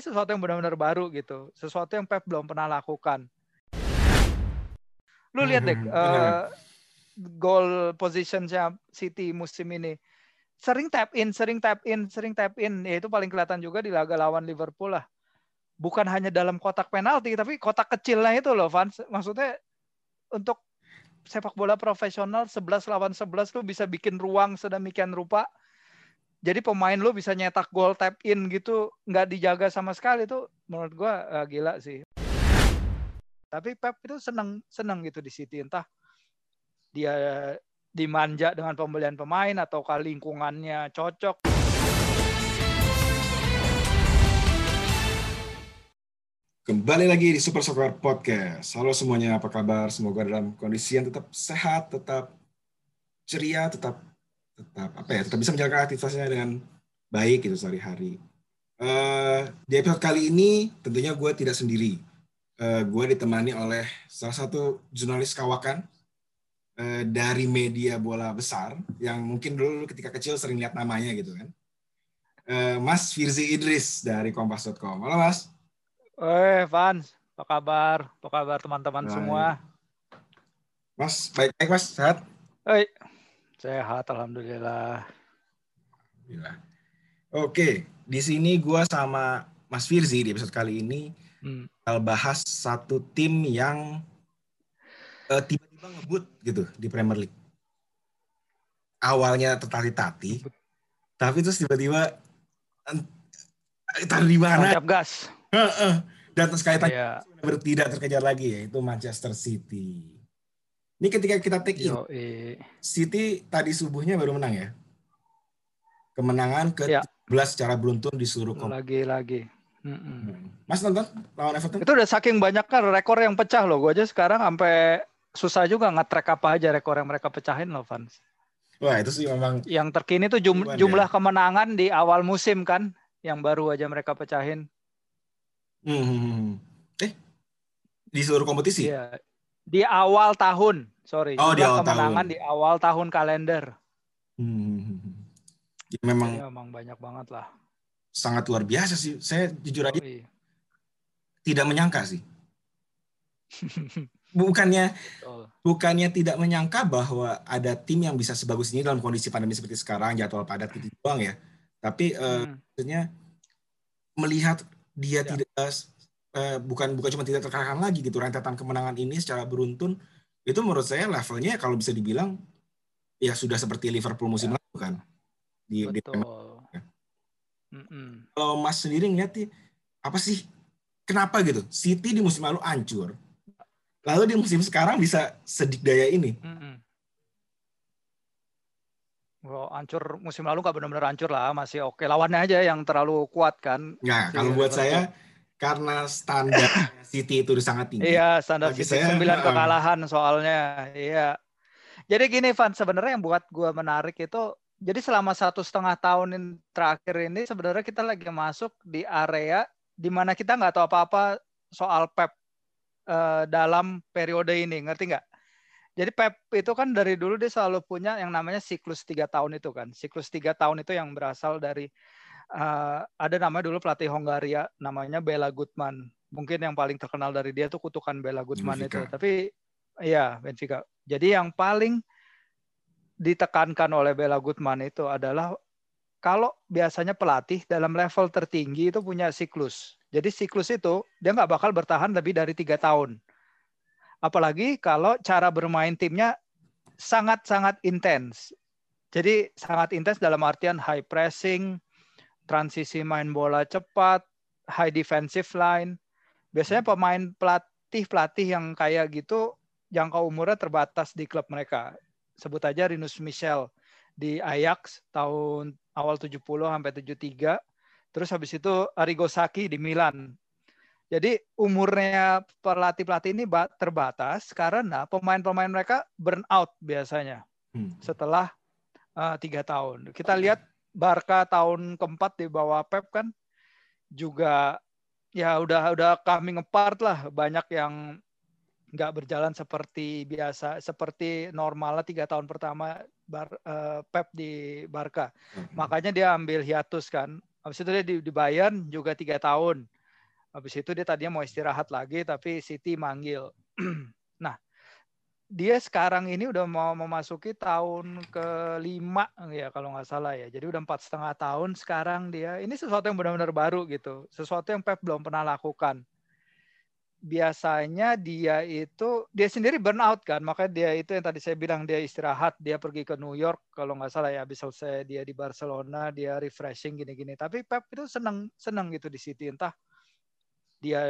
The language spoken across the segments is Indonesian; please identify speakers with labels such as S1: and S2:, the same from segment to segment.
S1: sesuatu yang benar-benar baru gitu, sesuatu yang Pep belum pernah lakukan. Lu lihat deh
S2: Mhm,
S1: uh, goal positionnya City musim ini sering tap in, sering tap in, sering tap in. Ya itu paling kelihatan juga di laga lawan Liverpool lah. Bukan hanya dalam kotak penalti, tapi kotak kecilnya itu loh, Vans. Maksudnya untuk sepak bola profesional 11 lawan 11 lu bisa bikin ruang sedemikian rupa. Jadi pemain lu bisa nyetak gol tap in gitu, nggak dijaga sama sekali itu menurut gua uh, gila sih. Tapi Pep itu seneng seneng gitu di City entah dia dimanja dengan pembelian pemain atau lingkungannya cocok.
S2: Kembali lagi di Super Soccer Podcast. Halo semuanya, apa kabar? Semoga dalam kondisi yang tetap sehat, tetap ceria, tetap tetap apa ya, tetap bisa menjalankan aktivitasnya dengan baik gitu sehari-hari. Uh, di episode kali ini tentunya gue tidak sendiri. Uh, gue ditemani oleh salah satu jurnalis kawakan uh, dari media bola besar yang mungkin dulu ketika kecil sering lihat namanya gitu kan. Uh, Mas Firzi Idris dari Kompas.com. Halo Mas.
S1: Eh, Vans, apa kabar? Apa kabar teman-teman semua?
S2: Mas, baik-baik Mas, sehat?
S1: Eh, sehat, alhamdulillah.
S2: Alhamdulillah. Oke, di sini gue sama Mas Firzi di episode kali ini hmm. bahas satu tim yang uh, tiba-tiba ngebut gitu di Premier League. Awalnya tertati-tati, tapi terus tiba-tiba entah di mana.
S1: Tancap gas.
S2: Dan terus kaitan yeah. tidak terkejar lagi yaitu Manchester City. Ini ketika kita take in, City tadi subuhnya baru menang ya. Kemenangan ke. 17 secara beruntun di seluruh kompetisi.
S1: Lagi-lagi.
S2: Mm-mm. Mas nonton lawan Everton?
S1: Itu udah saking banyak kan rekor yang pecah loh. Gue aja sekarang sampai susah juga nge-track apa aja rekor yang mereka pecahin loh, Fans.
S2: Wah itu sih memang.
S1: Yang terkini tuh jum- jumlah ya? kemenangan di awal musim kan, yang baru aja mereka pecahin.
S2: Hmm. Eh, di seluruh kompetisi?
S1: Iya. Di awal tahun, sorry.
S2: Oh, di awal
S1: kemenangan
S2: tahun.
S1: di awal tahun kalender.
S2: Hmm. Ya, memang.
S1: Jadi memang banyak banget lah.
S2: Sangat luar biasa sih. Saya jujur aja
S1: oh, iya.
S2: tidak menyangka sih. bukannya
S1: Betul.
S2: bukannya tidak menyangka bahwa ada tim yang bisa sebagus ini dalam kondisi pandemi seperti sekarang jadwal padat gitu doang ya. Tapi uh,
S1: Hmm.
S2: maksudnya melihat dia
S1: Ya.
S2: tidak uh, bukan bukan cuma tidak terkalahkan lagi gitu rentetan kemenangan ini secara beruntun itu menurut saya levelnya kalau bisa dibilang ya sudah seperti Liverpool musim
S1: Ya.
S2: lalu kan di, di
S1: Betul.
S2: ya.
S1: Mm-mm.
S2: kalau Mas sendiri ngeliat apa sih kenapa gitu City di musim lalu hancur lalu di musim sekarang bisa sedikdaya ini
S1: Mm-mm. Well, hancur musim lalu nggak benar-benar hancur lah, masih oke. Lawannya aja yang terlalu kuat kan.
S2: Nah, kalau buat saya karena standar City itu sangat tinggi.
S1: Iya, standar
S2: Bagi
S1: City
S2: saya,
S1: 9
S2: uh-uh.
S1: kekalahan soalnya. Iya. Jadi gini Van, sebenarnya yang buat gua menarik itu jadi selama satu setengah tahun ini terakhir ini sebenarnya kita lagi masuk di area di mana kita nggak tahu apa-apa soal Pep eh, dalam periode ini, ngerti nggak? Jadi Pep itu kan dari dulu dia selalu punya yang namanya siklus tiga tahun itu kan. Siklus tiga tahun itu yang berasal dari eh, ada namanya dulu pelatih Hongaria namanya Bela Gutmann. Mungkin yang paling terkenal dari dia tuh kutukan Bela Gutmann itu. Tapi iya Benfica. Jadi yang paling ditekankan oleh Bela Gutmann itu adalah kalau biasanya pelatih dalam level tertinggi itu punya siklus. Jadi siklus itu dia nggak bakal bertahan lebih dari tiga tahun. Apalagi kalau cara bermain timnya sangat-sangat intens. Jadi sangat intens dalam artian high pressing, transisi main bola cepat, high defensive line. Biasanya pemain pelatih-pelatih yang kayak gitu jangka umurnya terbatas di klub mereka. Sebut aja Rinus Michel di Ajax tahun awal 70 sampai 73. Terus habis itu Arrigo Sacchi di Milan. Jadi umurnya pelatih-pelatih ini ba- terbatas karena pemain-pemain mereka burn out biasanya
S2: Hmm.
S1: setelah uh, tiga tahun. Kita lihat Barca tahun keempat di bawah Pep kan juga ya udah udah coming apart lah banyak yang nggak berjalan seperti biasa seperti normalnya tiga tahun pertama Bar, eh, Pep di Barca
S2: Hmm.
S1: makanya dia ambil hiatus kan Habis itu dia di, di Bayern juga tiga tahun. Habis itu dia tadinya mau istirahat lagi, tapi City manggil. nah, dia sekarang ini udah mau memasuki tahun kelima ya kalau nggak salah ya. Jadi udah empat setengah tahun sekarang dia. Ini sesuatu yang benar-benar baru gitu. Sesuatu yang Pep belum pernah lakukan biasanya dia itu dia sendiri burnout kan makanya dia itu yang tadi saya bilang dia istirahat dia pergi ke New York kalau nggak salah ya habis selesai dia di Barcelona dia refreshing gini-gini tapi Pep itu seneng seneng gitu di City entah dia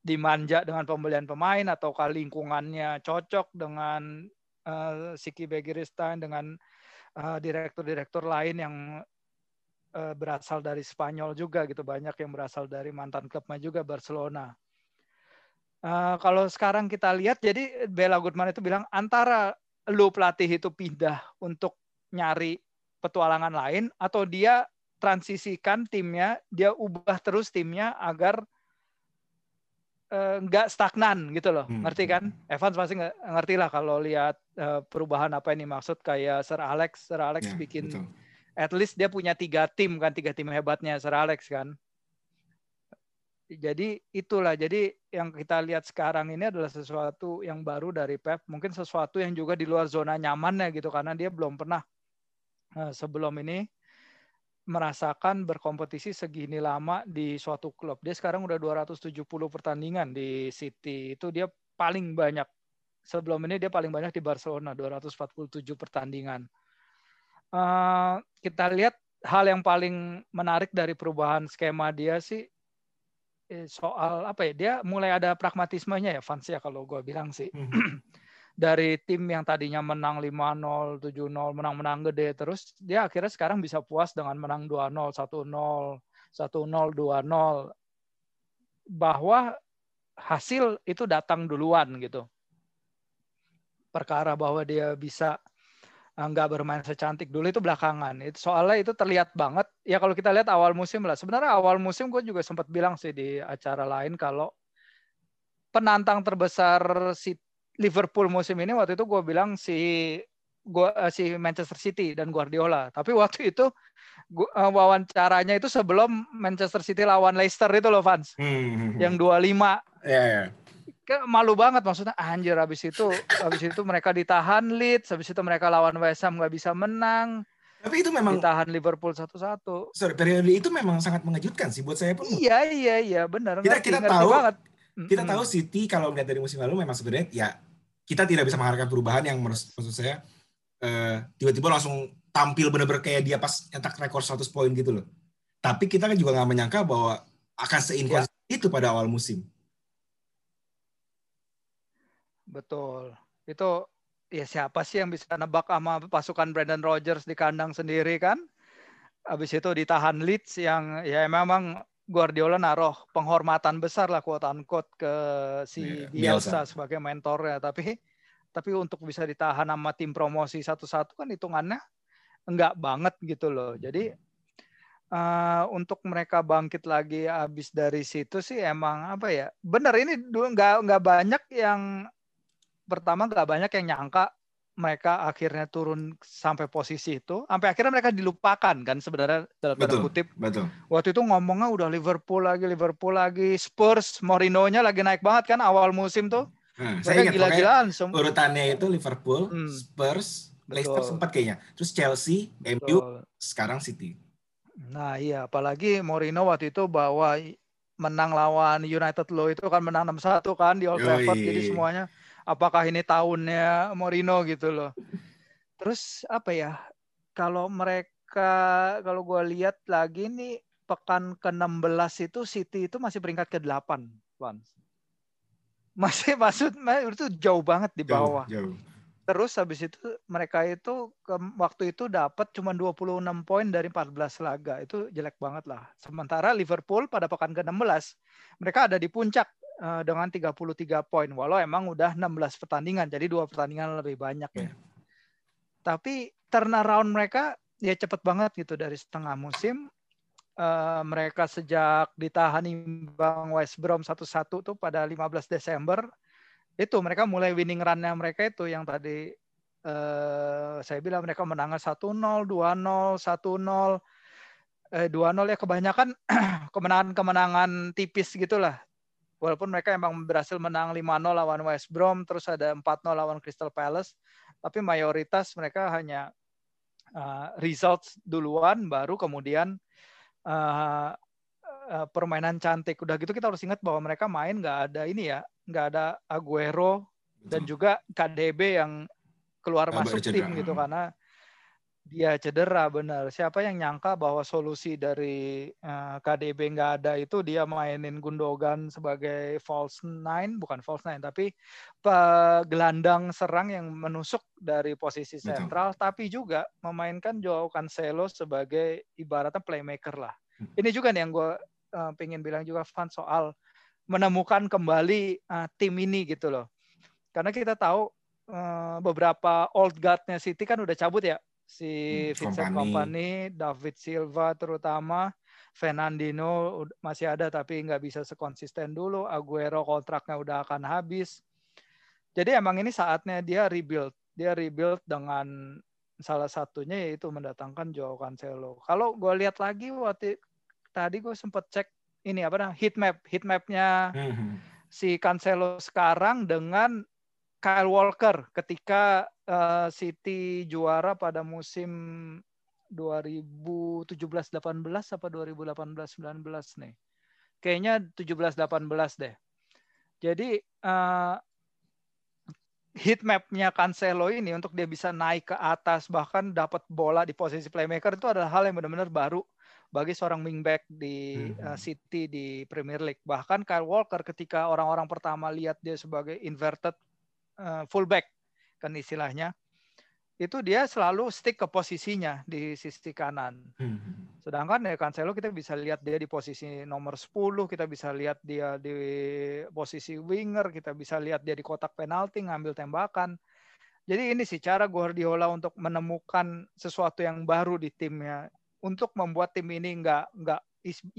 S1: dimanja dengan pembelian pemain atau lingkungannya cocok dengan uh, Siki Begiristain dengan uh, direktur-direktur lain yang uh, berasal dari Spanyol juga gitu banyak yang berasal dari mantan klubnya juga Barcelona. Uh, kalau sekarang kita lihat, jadi Bella Goodman itu bilang antara lu pelatih itu pindah untuk nyari petualangan lain atau dia transisikan timnya, dia ubah terus timnya agar uh, nggak stagnan gitu loh, hmm. ngerti kan? Evans pasti nggak ngerti lah kalau lihat uh, perubahan apa ini maksud kayak Sir Alex, Sir Alex ya, bikin, betul. at least dia punya tiga tim kan, tiga tim hebatnya Sir Alex kan jadi itulah jadi yang kita lihat sekarang ini adalah sesuatu yang baru dari Pep mungkin sesuatu yang juga di luar zona nyamannya gitu karena dia belum pernah uh, sebelum ini merasakan berkompetisi segini lama di suatu klub. Dia sekarang udah 270 pertandingan di City. Itu dia paling banyak. Sebelum ini dia paling banyak di Barcelona 247 pertandingan. Uh, kita lihat hal yang paling menarik dari perubahan skema dia sih Eh, soal apa ya dia mulai ada pragmatismenya ya fans ya kalau gue bilang sih. Hmm. dari tim yang tadinya menang 5-0 7-0 menang-menang gede terus dia akhirnya sekarang bisa puas dengan menang 2-0 1-0 1-0 2-0 bahwa hasil itu datang duluan gitu perkara bahwa dia bisa Eh, nggak bermain secantik dulu itu belakangan. Itu soalnya itu terlihat banget. Ya kalau kita lihat awal musim lah. Sebenarnya awal musim gue juga sempat bilang sih di acara lain kalau penantang terbesar si Liverpool musim ini waktu itu gue bilang si gua eh, si Manchester City dan Guardiola. Tapi waktu itu gua, uh, wawancaranya itu sebelum Manchester City lawan Leicester itu loh fans. Hmm. hmm, hmm. Yang 25.
S2: Yeah, yeah
S1: malu banget maksudnya anjir habis itu habis itu mereka ditahan Leeds habis itu mereka lawan West Ham nggak bisa menang
S2: tapi itu memang
S1: ditahan Liverpool satu-satu
S2: sorry periode itu memang sangat mengejutkan sih buat saya pun
S1: iya iya iya benar
S2: kita kita ngerti tahu banget. kita tahu City kalau melihat dari musim lalu memang sebenarnya ya kita tidak bisa mengharapkan perubahan yang maksud saya uh, tiba-tiba langsung tampil benar-benar kayak dia pas nyetak rekor 100 poin gitu loh tapi kita kan juga nggak menyangka bahwa akan seinkonsisten ya. itu pada awal musim
S1: Betul. Itu ya siapa sih yang bisa nebak sama pasukan Brandon Rogers di kandang sendiri kan? Habis itu ditahan Leeds yang ya memang Guardiola naruh penghormatan besar lah quote unquote ke si yeah, Bielsa Bielsa sebagai mentornya tapi tapi untuk bisa ditahan sama tim promosi satu-satu kan hitungannya enggak banget gitu loh. Jadi uh, untuk mereka bangkit lagi habis dari situ sih emang apa ya? Benar ini enggak enggak banyak yang pertama nggak banyak yang nyangka mereka akhirnya turun sampai posisi itu, sampai akhirnya mereka dilupakan kan sebenarnya dalam tanda kutip.
S2: Betul.
S1: Waktu itu ngomongnya udah Liverpool lagi, Liverpool lagi, Spurs, Mourinho-nya lagi naik banget kan awal musim tuh.
S2: Hmm, saya ingat gila-gilaan. Urutannya itu Liverpool, hmm. Spurs, Leicester sempat kayaknya. Terus Chelsea, Betul. MU, sekarang City.
S1: Nah iya, apalagi Mourinho waktu itu bawa menang lawan United lo itu kan menang 6-1 kan di Old Trafford, jadi semuanya apakah ini tahunnya Mourinho gitu loh. Terus apa ya? Kalau mereka kalau gue lihat lagi nih pekan ke-16 itu City itu masih peringkat ke-8, Bang. Masih maksud itu jauh banget di bawah. Jauh, jauh. Terus habis itu mereka itu ke, waktu itu dapat cuma 26 poin dari 14 laga. Itu jelek banget lah. Sementara Liverpool pada pekan ke-16 mereka ada di puncak uh, dengan 33 poin walau emang udah 16 pertandingan jadi dua pertandingan lebih banyak ya. Tapi turnaround mereka ya cepet banget gitu dari setengah musim uh, mereka sejak ditahan imbang West Brom satu-satu tuh pada 15 Desember itu mereka mulai winning run-nya mereka itu yang tadi uh, saya bilang mereka menang 1-0, 2-0, 1-0 eh, 2-0 ya kebanyakan kemenangan-kemenangan tipis gitulah. Walaupun mereka emang berhasil menang 5-0 lawan West Brom, terus ada 4-0 lawan Crystal Palace, tapi mayoritas mereka hanya uh, results duluan, baru kemudian uh, uh, permainan cantik. Udah gitu kita harus ingat bahwa mereka main nggak ada ini ya, nggak ada Aguero dan juga KDB yang keluar masuk tim gitu karena dia cedera benar. Siapa yang nyangka bahwa solusi dari uh, eh, KDB nggak ada itu dia mainin Gundogan sebagai false nine, bukan false nine, tapi gelandang serang yang menusuk dari posisi sentral, Betul. tapi juga memainkan Joao Cancelo sebagai ibaratnya playmaker lah. Hmm. Ini juga nih yang gue uh, pengen bilang juga Van soal menemukan kembali uh, tim ini gitu loh. Karena kita tahu uh, beberapa old guard-nya City kan udah cabut ya si hmm, Vincent Kompany, David Silva terutama, Fernandino masih ada tapi nggak bisa sekonsisten dulu, Aguero kontraknya udah akan habis. Jadi emang ini saatnya dia rebuild. Dia rebuild dengan salah satunya yaitu mendatangkan Joao Cancelo. Kalau gue lihat lagi waktu tadi gue sempet cek ini apa namanya heat map, heat mapnya hmm. si Cancelo sekarang dengan Kyle Walker ketika uh, City juara pada musim 2017-18 apa 2018-19 nih. Kayaknya 17-18 deh. Jadi uh, heat mapnya Cancelo ini untuk dia bisa naik ke atas bahkan dapat bola di posisi playmaker itu adalah hal yang benar-benar baru bagi seorang wingback di uh, City di Premier League. Bahkan Kyle Walker ketika orang-orang pertama lihat dia sebagai inverted fullback kan istilahnya itu dia selalu stick ke posisinya di sisi kanan. Hmm. Sedangkan ya Cancelo kita bisa lihat dia di posisi nomor 10, kita bisa lihat dia di posisi winger, kita bisa lihat dia di kotak penalti ngambil tembakan. Jadi ini sih cara Guardiola untuk menemukan sesuatu yang baru di timnya untuk membuat tim ini nggak nggak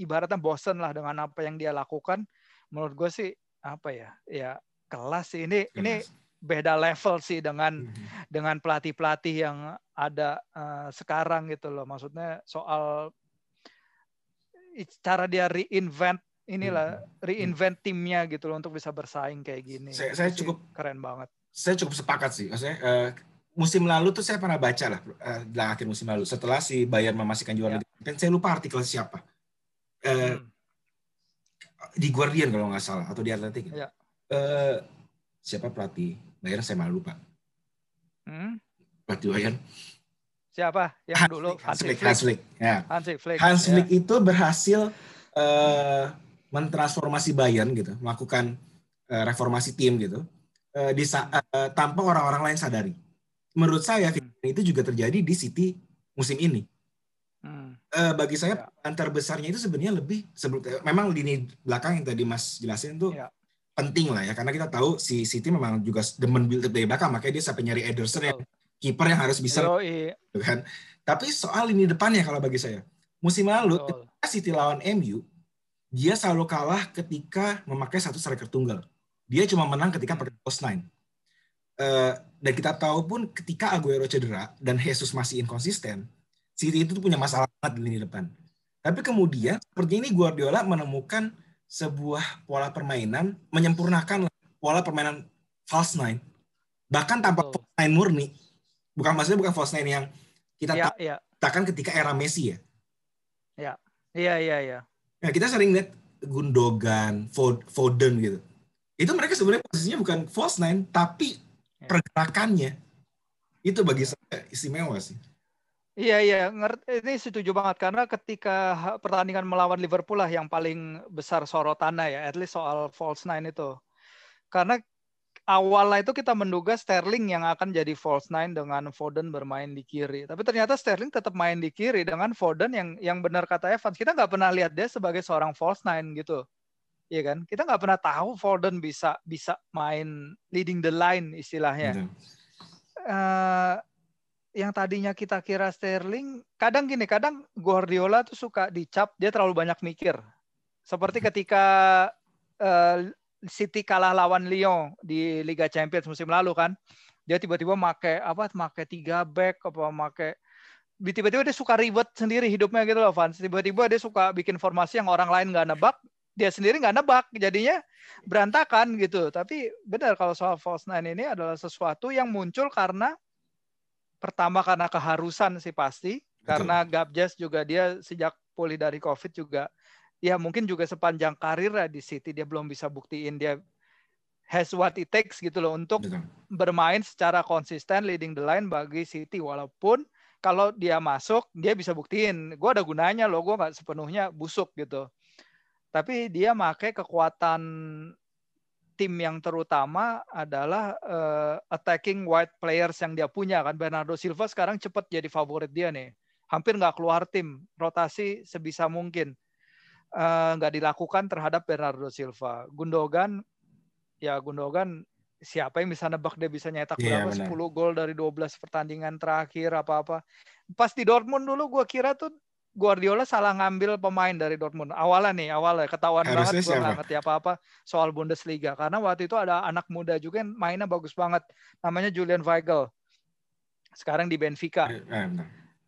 S1: ibaratnya bosen lah dengan apa yang dia lakukan. Menurut gue sih apa ya ya kelas sih ini kelas. ini beda level sih dengan hmm. dengan pelatih-pelatih yang ada uh, sekarang gitu loh. Maksudnya soal cara dia reinvent inilah hmm. reinvent timnya gitu loh untuk bisa bersaing kayak gini.
S2: Saya, saya cukup
S1: keren banget.
S2: Saya cukup sepakat sih. Maksudnya uh, musim lalu tuh saya pernah baca lah uh, akhir musim lalu setelah si Bayern memastikan juara ya. Liga. Saya lupa artikel siapa. Uh, hmm. Di Guardian kalau nggak salah atau di Atletik. Ya. Uh, siapa pelatih Bayern saya malu pak. Hmm? Pelatih Bayern.
S1: Siapa yang Hans dulu?
S2: Hans Flick. Hans Flick. Ya.
S1: Hans Flick.
S2: Hans Flick ya. itu berhasil uh, mentransformasi Bayern gitu, melakukan uh, reformasi tim gitu, uh, di uh, tanpa orang-orang lain sadari. Menurut saya hmm. itu juga terjadi di City musim ini. Hmm. Uh, bagi saya ya. antar besarnya itu sebenarnya lebih sebelum memang lini belakang yang tadi Mas jelasin tuh ya penting lah ya karena kita tahu si City memang juga demen build up dari belakang makanya dia sampai nyari Ederson yang kiper yang harus bisa gitu kan. Tapi soal ini depannya kalau bagi saya musim lalu ketika City lawan MU dia selalu kalah ketika memakai satu striker tunggal. Dia cuma menang ketika pakai post nine. Uh, dan kita tahu pun ketika Aguero cedera dan Jesus masih inkonsisten City itu punya masalah banget di lini depan. Tapi kemudian seperti ini Guardiola menemukan sebuah pola permainan menyempurnakan pola permainan false nine. Bahkan tanpa oh. false nine murni. Bukan maksudnya bukan false nine yang kita ya, ya. katakan ketika era Messi ya.
S1: Ya. Iya iya iya.
S2: Nah, kita sering lihat Gundogan Foden gitu. Itu mereka sebenarnya posisinya bukan false nine tapi ya. pergerakannya. Itu bagi saya istimewa sih
S1: Iya iya, ngerti ini setuju banget karena ketika pertandingan melawan Liverpool lah yang paling besar sorotannya ya, at least soal false nine itu. Karena awalnya itu kita menduga Sterling yang akan jadi false nine dengan Foden bermain di kiri. Tapi ternyata Sterling tetap main di kiri dengan Foden yang yang benar kata Evans, kita nggak pernah lihat dia sebagai seorang false nine gitu. Iya kan? Kita nggak pernah tahu Foden bisa bisa main leading the line istilahnya. Uh, yang tadinya kita kira Sterling, kadang gini, kadang Guardiola tuh suka dicap dia terlalu banyak mikir. Seperti hmm. ketika uh, City kalah lawan Lyon di Liga Champions musim lalu kan, dia tiba-tiba make apa, make tiga back, apa make tiba-tiba dia suka ribet sendiri hidupnya gitu loh fans tiba-tiba dia suka bikin formasi yang orang lain nggak nebak dia sendiri nggak nebak jadinya berantakan gitu tapi benar kalau soal false nine ini adalah sesuatu yang muncul karena pertama karena keharusan sih pasti Betul. karena Gabjas juga dia sejak pulih dari covid juga ya mungkin juga sepanjang karir di City dia belum bisa buktiin dia has what it takes gitu loh untuk Betul. bermain secara konsisten leading the line bagi City walaupun kalau dia masuk dia bisa buktiin gue ada gunanya loh gue nggak sepenuhnya busuk gitu tapi dia pakai kekuatan tim yang terutama adalah uh, attacking wide players yang dia punya kan. Bernardo Silva sekarang cepat jadi favorit dia nih. Hampir nggak keluar tim. Rotasi sebisa mungkin uh, nggak dilakukan terhadap Bernardo Silva. Gundogan ya Gundogan siapa yang bisa nebak dia bisa nyetak yeah, berapa. 10 gol dari 12 pertandingan terakhir apa-apa. Pas di Dortmund dulu gue kira tuh Guardiola salah ngambil pemain dari Dortmund. Awalnya nih, awalnya ketahuan Harusnya banget gue nggak ngerti apa-apa soal Bundesliga karena waktu itu ada anak muda juga yang mainnya bagus banget, namanya Julian Weigel. Sekarang di Benfica. Eh, eh,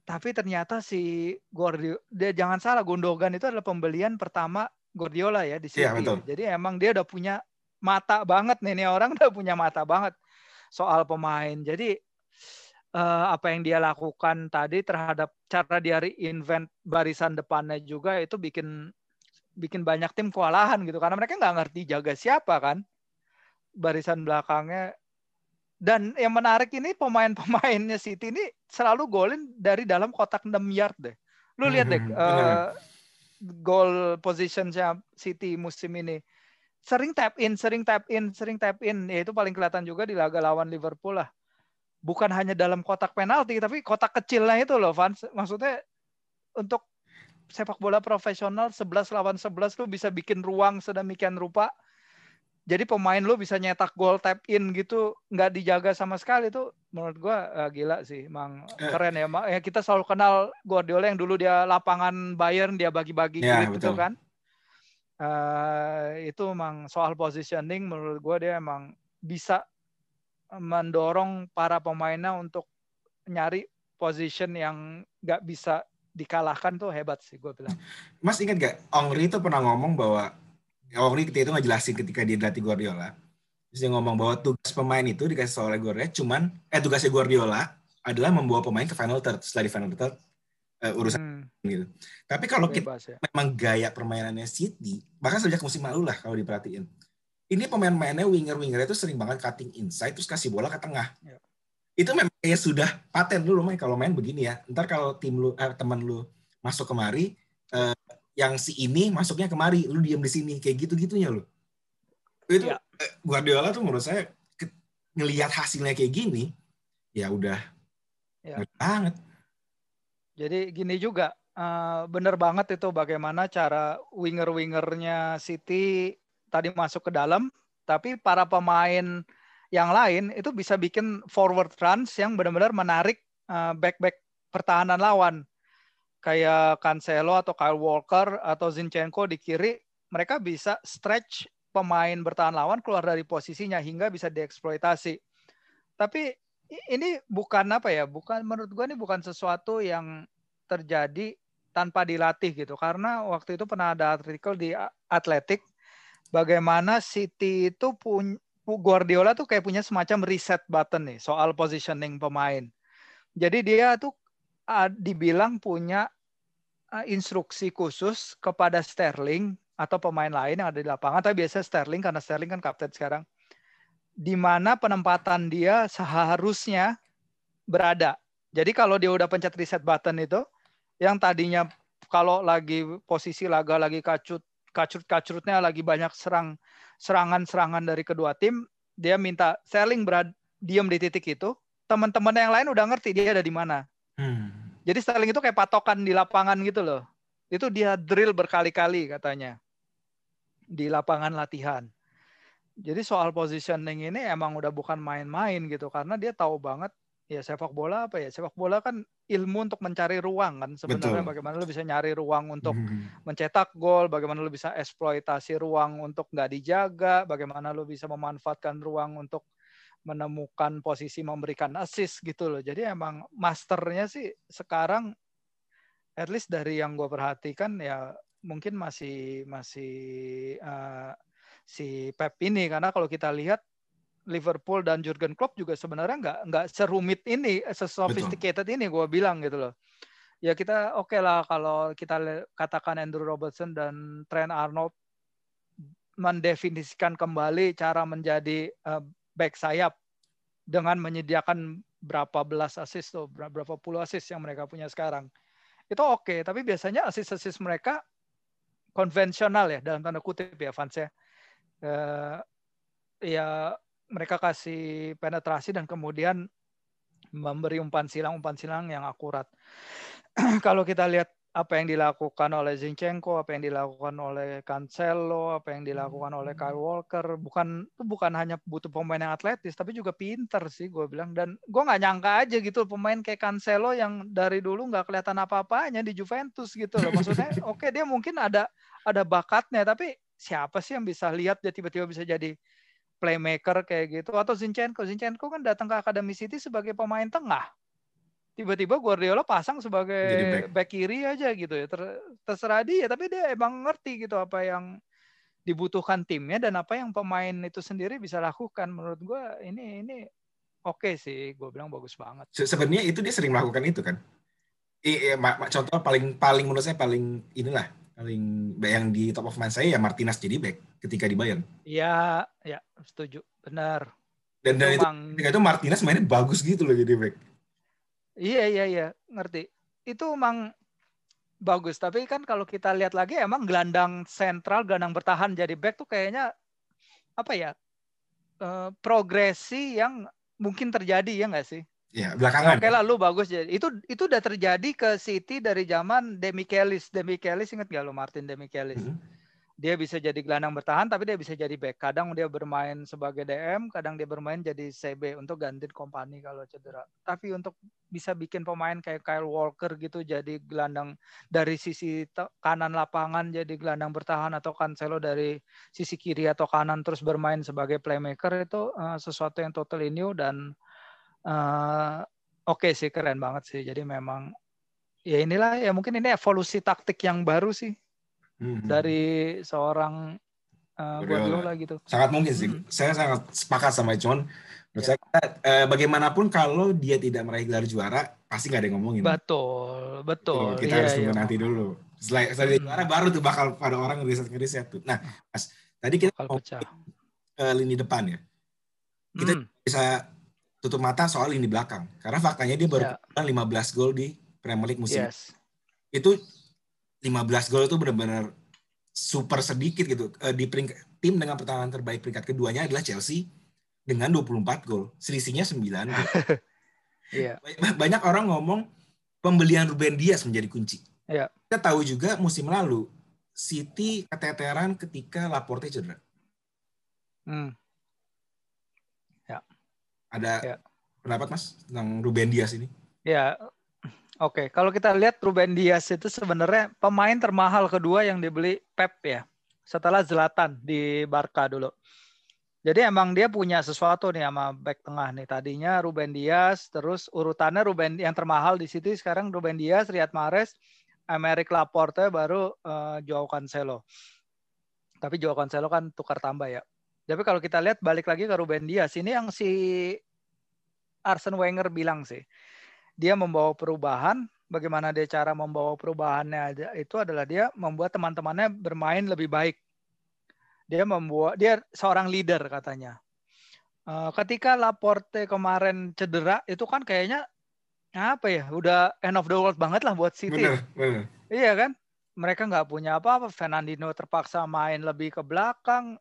S1: Tapi ternyata si Guardiola, dia jangan salah, Gundogan itu adalah pembelian pertama Guardiola ya di sini. Ya, Jadi emang dia udah punya mata banget nih, nih orang udah punya mata banget soal pemain. Jadi uh, apa yang dia lakukan tadi terhadap cara dia reinvent barisan depannya juga itu bikin bikin banyak tim kewalahan gitu. Karena mereka nggak ngerti jaga siapa kan barisan belakangnya. Dan yang menarik ini pemain-pemainnya City ini selalu golin dari dalam kotak 6 yard deh. Lu lihat deh uh, goal positionnya City musim ini. Sering tap in, sering tap in, sering tap in. Ya itu paling kelihatan juga di laga lawan Liverpool lah bukan hanya dalam kotak penalti tapi kotak kecilnya itu loh Van maksudnya untuk sepak bola profesional 11 lawan 11 lu bisa bikin ruang sedemikian rupa. Jadi pemain lu bisa nyetak gol tap in gitu nggak dijaga sama sekali itu menurut gua uh, gila sih emang eh. keren ya ya kita selalu kenal Guardiola yang dulu dia lapangan Bayern dia bagi-bagi ya, gitu kan? Uh, itu emang soal positioning menurut gua dia emang bisa mendorong para pemainnya untuk nyari position yang nggak bisa dikalahkan tuh hebat sih gue bilang.
S2: Mas ingat gak Ongri itu pernah ngomong bahwa Ongri ketika itu ngejelasin ketika dia dilatih Guardiola. Terus dia ngomong bahwa tugas pemain itu dikasih oleh Guardiola cuman eh tugasnya Guardiola adalah membawa pemain ke final third. Setelah di final third uh, urusan hmm. gitu. Tapi kalau kita ya. memang gaya permainannya City, bahkan sejak musim lalu lah kalau diperhatiin ini pemain-pemainnya winger-winger itu sering banget cutting inside terus kasih bola ke tengah. Ya. Itu memang kayak sudah paten dulu main kalau main begini ya. Ntar kalau tim lu eh, teman lu masuk kemari eh, yang si ini masuknya kemari, lu diam di sini kayak gitu-gitunya lu. Itu ya. Eh, Guardiola tuh menurut saya ke, ngelihat hasilnya kayak gini ya udah ya. banget.
S1: Jadi gini juga, uh, bener banget itu bagaimana cara winger-wingernya City tadi masuk ke dalam, tapi para pemain yang lain itu bisa bikin forward runs yang benar-benar menarik uh, back-back pertahanan lawan. Kayak Cancelo atau Kyle Walker atau Zinchenko di kiri, mereka bisa stretch pemain bertahan lawan keluar dari posisinya hingga bisa dieksploitasi. Tapi ini bukan apa ya? Bukan menurut gue ini bukan sesuatu yang terjadi tanpa dilatih gitu. Karena waktu itu pernah ada artikel di Athletic bagaimana City itu punya Guardiola tuh kayak punya semacam reset button nih soal positioning pemain. Jadi dia tuh uh, dibilang punya instruksi khusus kepada Sterling atau pemain lain yang ada di lapangan. Tapi biasa Sterling karena Sterling kan kapten sekarang. Di mana penempatan dia seharusnya berada. Jadi kalau dia udah pencet reset button itu, yang tadinya kalau lagi posisi laga lagi kacut kacrut-kacrutnya lagi banyak serang serangan-serangan dari kedua tim, dia minta selling berad diam di titik itu. Teman-teman yang lain udah ngerti dia ada di mana. Hmm. Jadi Sterling itu kayak patokan di lapangan gitu loh. Itu dia drill berkali-kali katanya di lapangan latihan. Jadi soal positioning ini emang udah bukan main-main gitu karena dia tahu banget ya sepak bola apa ya sepak bola kan ilmu untuk mencari ruang kan sebenarnya Betul. bagaimana lu bisa nyari ruang untuk hmm. mencetak gol bagaimana lu bisa eksploitasi ruang untuk nggak dijaga bagaimana lu bisa memanfaatkan ruang untuk menemukan posisi memberikan assist gitu loh. Jadi emang masternya sih sekarang at least dari yang gue perhatikan ya mungkin masih masih uh, si Pep ini karena kalau kita lihat Liverpool dan Jurgen Klopp juga sebenarnya nggak nggak serumit ini, sesophisticated ini gue bilang gitu loh. Ya kita oke okay lah kalau kita katakan Andrew Robertson dan Trent Arnold mendefinisikan kembali cara menjadi uh, back sayap dengan menyediakan berapa belas assist tuh, berapa puluh assist yang mereka punya sekarang. Itu oke, okay. tapi biasanya assist-assist mereka konvensional ya dalam tanda kutip ya fans ya. Uh, ya mereka kasih penetrasi dan kemudian memberi umpan silang umpan silang yang akurat. Kalau kita lihat apa yang dilakukan oleh Zinchenko, apa yang dilakukan oleh Cancelo, apa yang dilakukan oleh Kyle Walker, bukan itu bukan hanya butuh pemain yang atletis, tapi juga pinter sih gue bilang. Dan gue nggak nyangka aja gitu pemain kayak Cancelo yang dari dulu nggak kelihatan apa-apanya di Juventus gitu loh. Maksudnya oke okay, dia mungkin ada ada bakatnya, tapi siapa sih yang bisa lihat dia tiba-tiba bisa jadi playmaker kayak gitu atau Zinchenko. Zinchenko kan datang ke Academy City sebagai pemain tengah. Tiba-tiba Guardiola pasang sebagai back. back kiri aja gitu ya. Ter, terserah dia tapi dia emang ngerti gitu apa yang dibutuhkan timnya dan apa yang pemain itu sendiri bisa lakukan. Menurut gue ini ini oke okay sih. Gue bilang bagus banget.
S2: Sebenarnya itu dia sering melakukan itu kan? I, I, contoh paling paling menurut saya paling inilah paling yang di top of mind saya ya Martinez jadi back ketika di Bayern.
S1: Iya, ya setuju, benar.
S2: Dan dari itu, ketika itu Martinez mainnya bagus gitu loh jadi back.
S1: Iya iya iya, ngerti. Itu emang bagus, tapi kan kalau kita lihat lagi emang gelandang sentral, gelandang bertahan jadi back tuh kayaknya apa ya? Uh, progresi yang mungkin terjadi ya nggak sih?
S2: Ya, belakangan.
S1: Oke lah, lu bagus jadi. Itu itu udah terjadi ke City dari zaman Demi Kellis. Demi Kellis inget gak lu Martin Demi Kellis? Hmm. Dia bisa jadi gelandang bertahan, tapi dia bisa jadi back. Kadang dia bermain sebagai DM, kadang dia bermain jadi CB untuk gantiin kompani kalau cedera. Tapi untuk bisa bikin pemain kayak Kyle Walker gitu jadi gelandang dari sisi kanan lapangan jadi gelandang bertahan atau Cancelo dari sisi kiri atau kanan terus bermain sebagai playmaker itu uh, sesuatu yang totally new dan uh, oke okay sih keren banget sih. Jadi memang ya inilah ya mungkin ini evolusi taktik yang baru sih hmm. dari seorang uh, Guardiola gitu.
S2: Sangat mungkin sih. Hmm. Saya sangat sepakat sama John. Menurut saya eh, bagaimanapun kalau dia tidak meraih gelar juara pasti nggak ada yang ngomongin.
S1: Betul, betul.
S2: kita ya, harus tunggu ya. nanti dulu. Setelah, setelah hmm. juara baru tuh bakal pada orang ngeriset ngeriset tuh. Nah, Mas, tadi kita uh, lini depan ya. Kita hmm. bisa tutup mata soal ini belakang. Karena faktanya dia baru yeah. 15 gol di Premier League musim. Yes. Itu 15 gol itu benar-benar super sedikit gitu. Eh, di peringkat, tim dengan pertahanan terbaik peringkat keduanya adalah Chelsea dengan 24 gol. Selisihnya 9 gol. yeah. Banyak orang ngomong pembelian Ruben Dias menjadi kunci.
S1: Yeah.
S2: Kita tahu juga musim lalu City keteteran ketika Laporte cedera. Hmm. Ada ya. pendapat Mas tentang Ruben Dias ini?
S1: Ya, oke. Okay. Kalau kita lihat Ruben Dias itu sebenarnya pemain termahal kedua yang dibeli Pep ya. Setelah Zlatan di Barca dulu. Jadi emang dia punya sesuatu nih sama back tengah nih. Tadinya Ruben Dias, terus urutannya Ruben yang termahal di situ sekarang Ruben Dias, Riyad Mahrez, Amerik Laporte, baru uh, Joao Cancelo. Tapi Joao Cancelo kan tukar tambah ya. Tapi kalau kita lihat balik lagi ke Ruben Dias, ini yang si Arsene Wenger bilang sih. Dia membawa perubahan, bagaimana dia cara membawa perubahannya itu adalah dia membuat teman-temannya bermain lebih baik. Dia membuat dia seorang leader katanya. Uh, ketika Laporte kemarin cedera itu kan kayaknya apa ya udah end of the world banget lah buat City. Bener, bener. Iya kan? Mereka nggak punya apa-apa. Fernandinho terpaksa main lebih ke belakang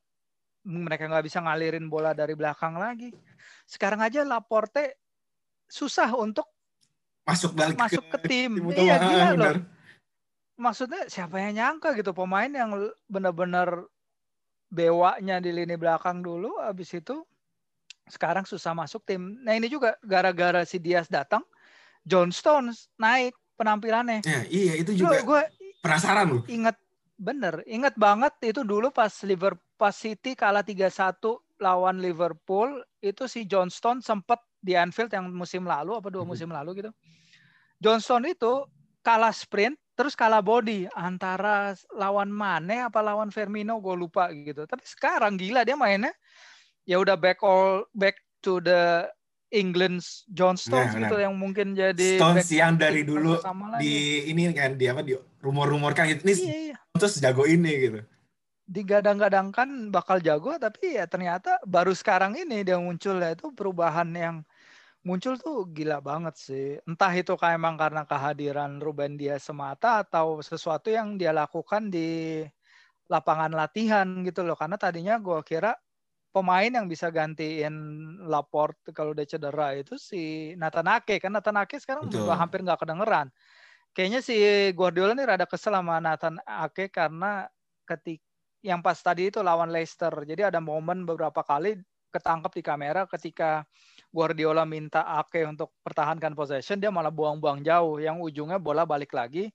S1: mereka nggak bisa ngalirin bola dari belakang lagi. Sekarang aja Laporte susah untuk
S2: masuk balik
S1: masuk ke, ke tim. Iya gila loh. Maksudnya siapa yang nyangka gitu pemain yang benar-benar bewanya di lini belakang dulu habis itu sekarang susah masuk tim. Nah ini juga gara-gara si Diaz datang, John Stones naik penampilannya.
S2: Ya, iya itu juga. Gue penasaran loh.
S1: Ingat bener, ingat banget itu dulu pas Liverpool pas City kalah 3-1 lawan Liverpool itu si Johnston sempat di Anfield yang musim lalu apa dua
S2: Mhm.
S1: musim lalu gitu. Johnston itu kalah sprint terus kalah body antara lawan Mane apa lawan Firmino gue lupa gitu. Tapi sekarang gila dia mainnya ya udah back all back to the England's John Stones
S2: Nah,
S1: gitu
S2: benar.
S1: yang mungkin jadi
S2: Stones yang dari dulu
S1: pertama lagi.
S2: di ini kan di apa di rumor-rumorkan gitu. Ini
S1: Iya, iya.
S2: terus jago ini gitu.
S1: digadang-gadangkan bakal jago tapi ya ternyata baru sekarang ini dia muncul ya itu perubahan yang muncul tuh gila banget sih entah itu kayak emang karena kehadiran Ruben Dias semata atau sesuatu yang dia lakukan di lapangan latihan gitu loh karena tadinya gua kira pemain yang bisa gantiin Laporte kalau dia cedera itu si Nathan Ake kan Nathan Ake sekarang
S2: Betul.
S1: udah hampir nggak kedengeran kayaknya si Guardiola nih rada kesel sama Nathan Ake karena ketika yang pas tadi itu lawan Leicester. Jadi ada momen beberapa kali ketangkep di kamera ketika Guardiola minta Ake untuk pertahankan possession, dia malah buang-buang jauh. Yang ujungnya bola balik lagi,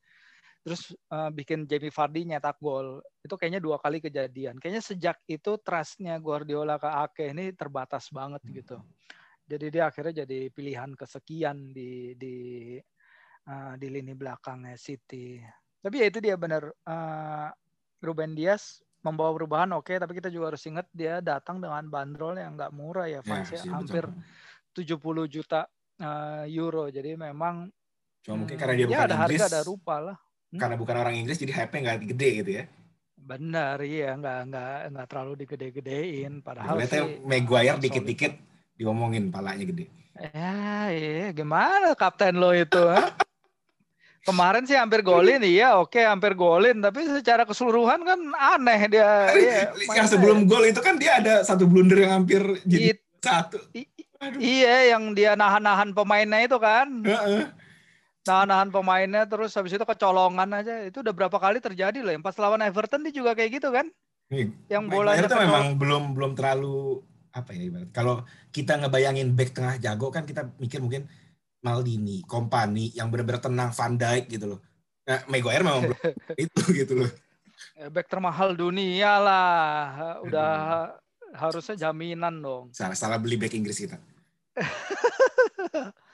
S1: terus eh, bikin Jamie Vardy nyetak gol. Itu kayaknya dua kali kejadian. Kayaknya sejak itu trustnya Guardiola ke Ake ini terbatas banget gitu. Jadi dia akhirnya jadi pilihan kesekian di di eh, di lini belakangnya City. Tapi ya itu dia benar. eh, Ruben Dias membawa perubahan oke, tapi kita juga harus ingat dia datang dengan bandrol yang nggak murah ya,
S2: Ya,
S1: fansnya
S2: sih,
S1: hampir
S2: betul.
S1: 70 juta eh, euro. Jadi memang
S2: Cuma mungkin
S1: hmm,
S2: karena dia
S1: ya
S2: bukan
S1: ada
S2: Inggris,
S1: harga ada rupa lah. Hmm?
S2: karena bukan orang Inggris jadi hype-nya nggak gede gitu ya.
S1: Benar, iya nggak nggak nggak terlalu digede-gedein. Padahal
S2: Lihatnya
S1: sih
S2: Maguire dikit-dikit diomongin palanya gede.
S1: Ya, iya. Gimana kapten lo itu? ha? Kemarin sih hampir golin, iya oke hampir golin, tapi secara keseluruhan kan aneh dia. iya,
S2: yang sebelum gol itu kan dia ada satu blunder yang hampir jadi
S1: It-
S2: satu.
S1: i-
S2: Aduh.
S1: iya, yang dia nahan-nahan pemainnya itu kan,
S2: Heeh.
S1: Nahan-nahan pemainnya terus habis itu kecolongan aja. Itu udah berapa kali terjadi loh. Yang pas lawan Everton dia juga kayak gitu kan?
S2: Nih,
S1: Yang
S2: tuh
S1: kecolong-
S2: memang belum belum terlalu apa ya ibarat. Kalau kita ngebayangin back tengah jago kan kita mikir mungkin Maldini, Kompani yang benar-benar tenang Van Dijk gitu loh. Nah, Maguire memang belum itu gitu loh.
S1: Eh, back termahal dunia lah. Udah harusnya jaminan dong.
S2: Salah salah beli back Inggris kita.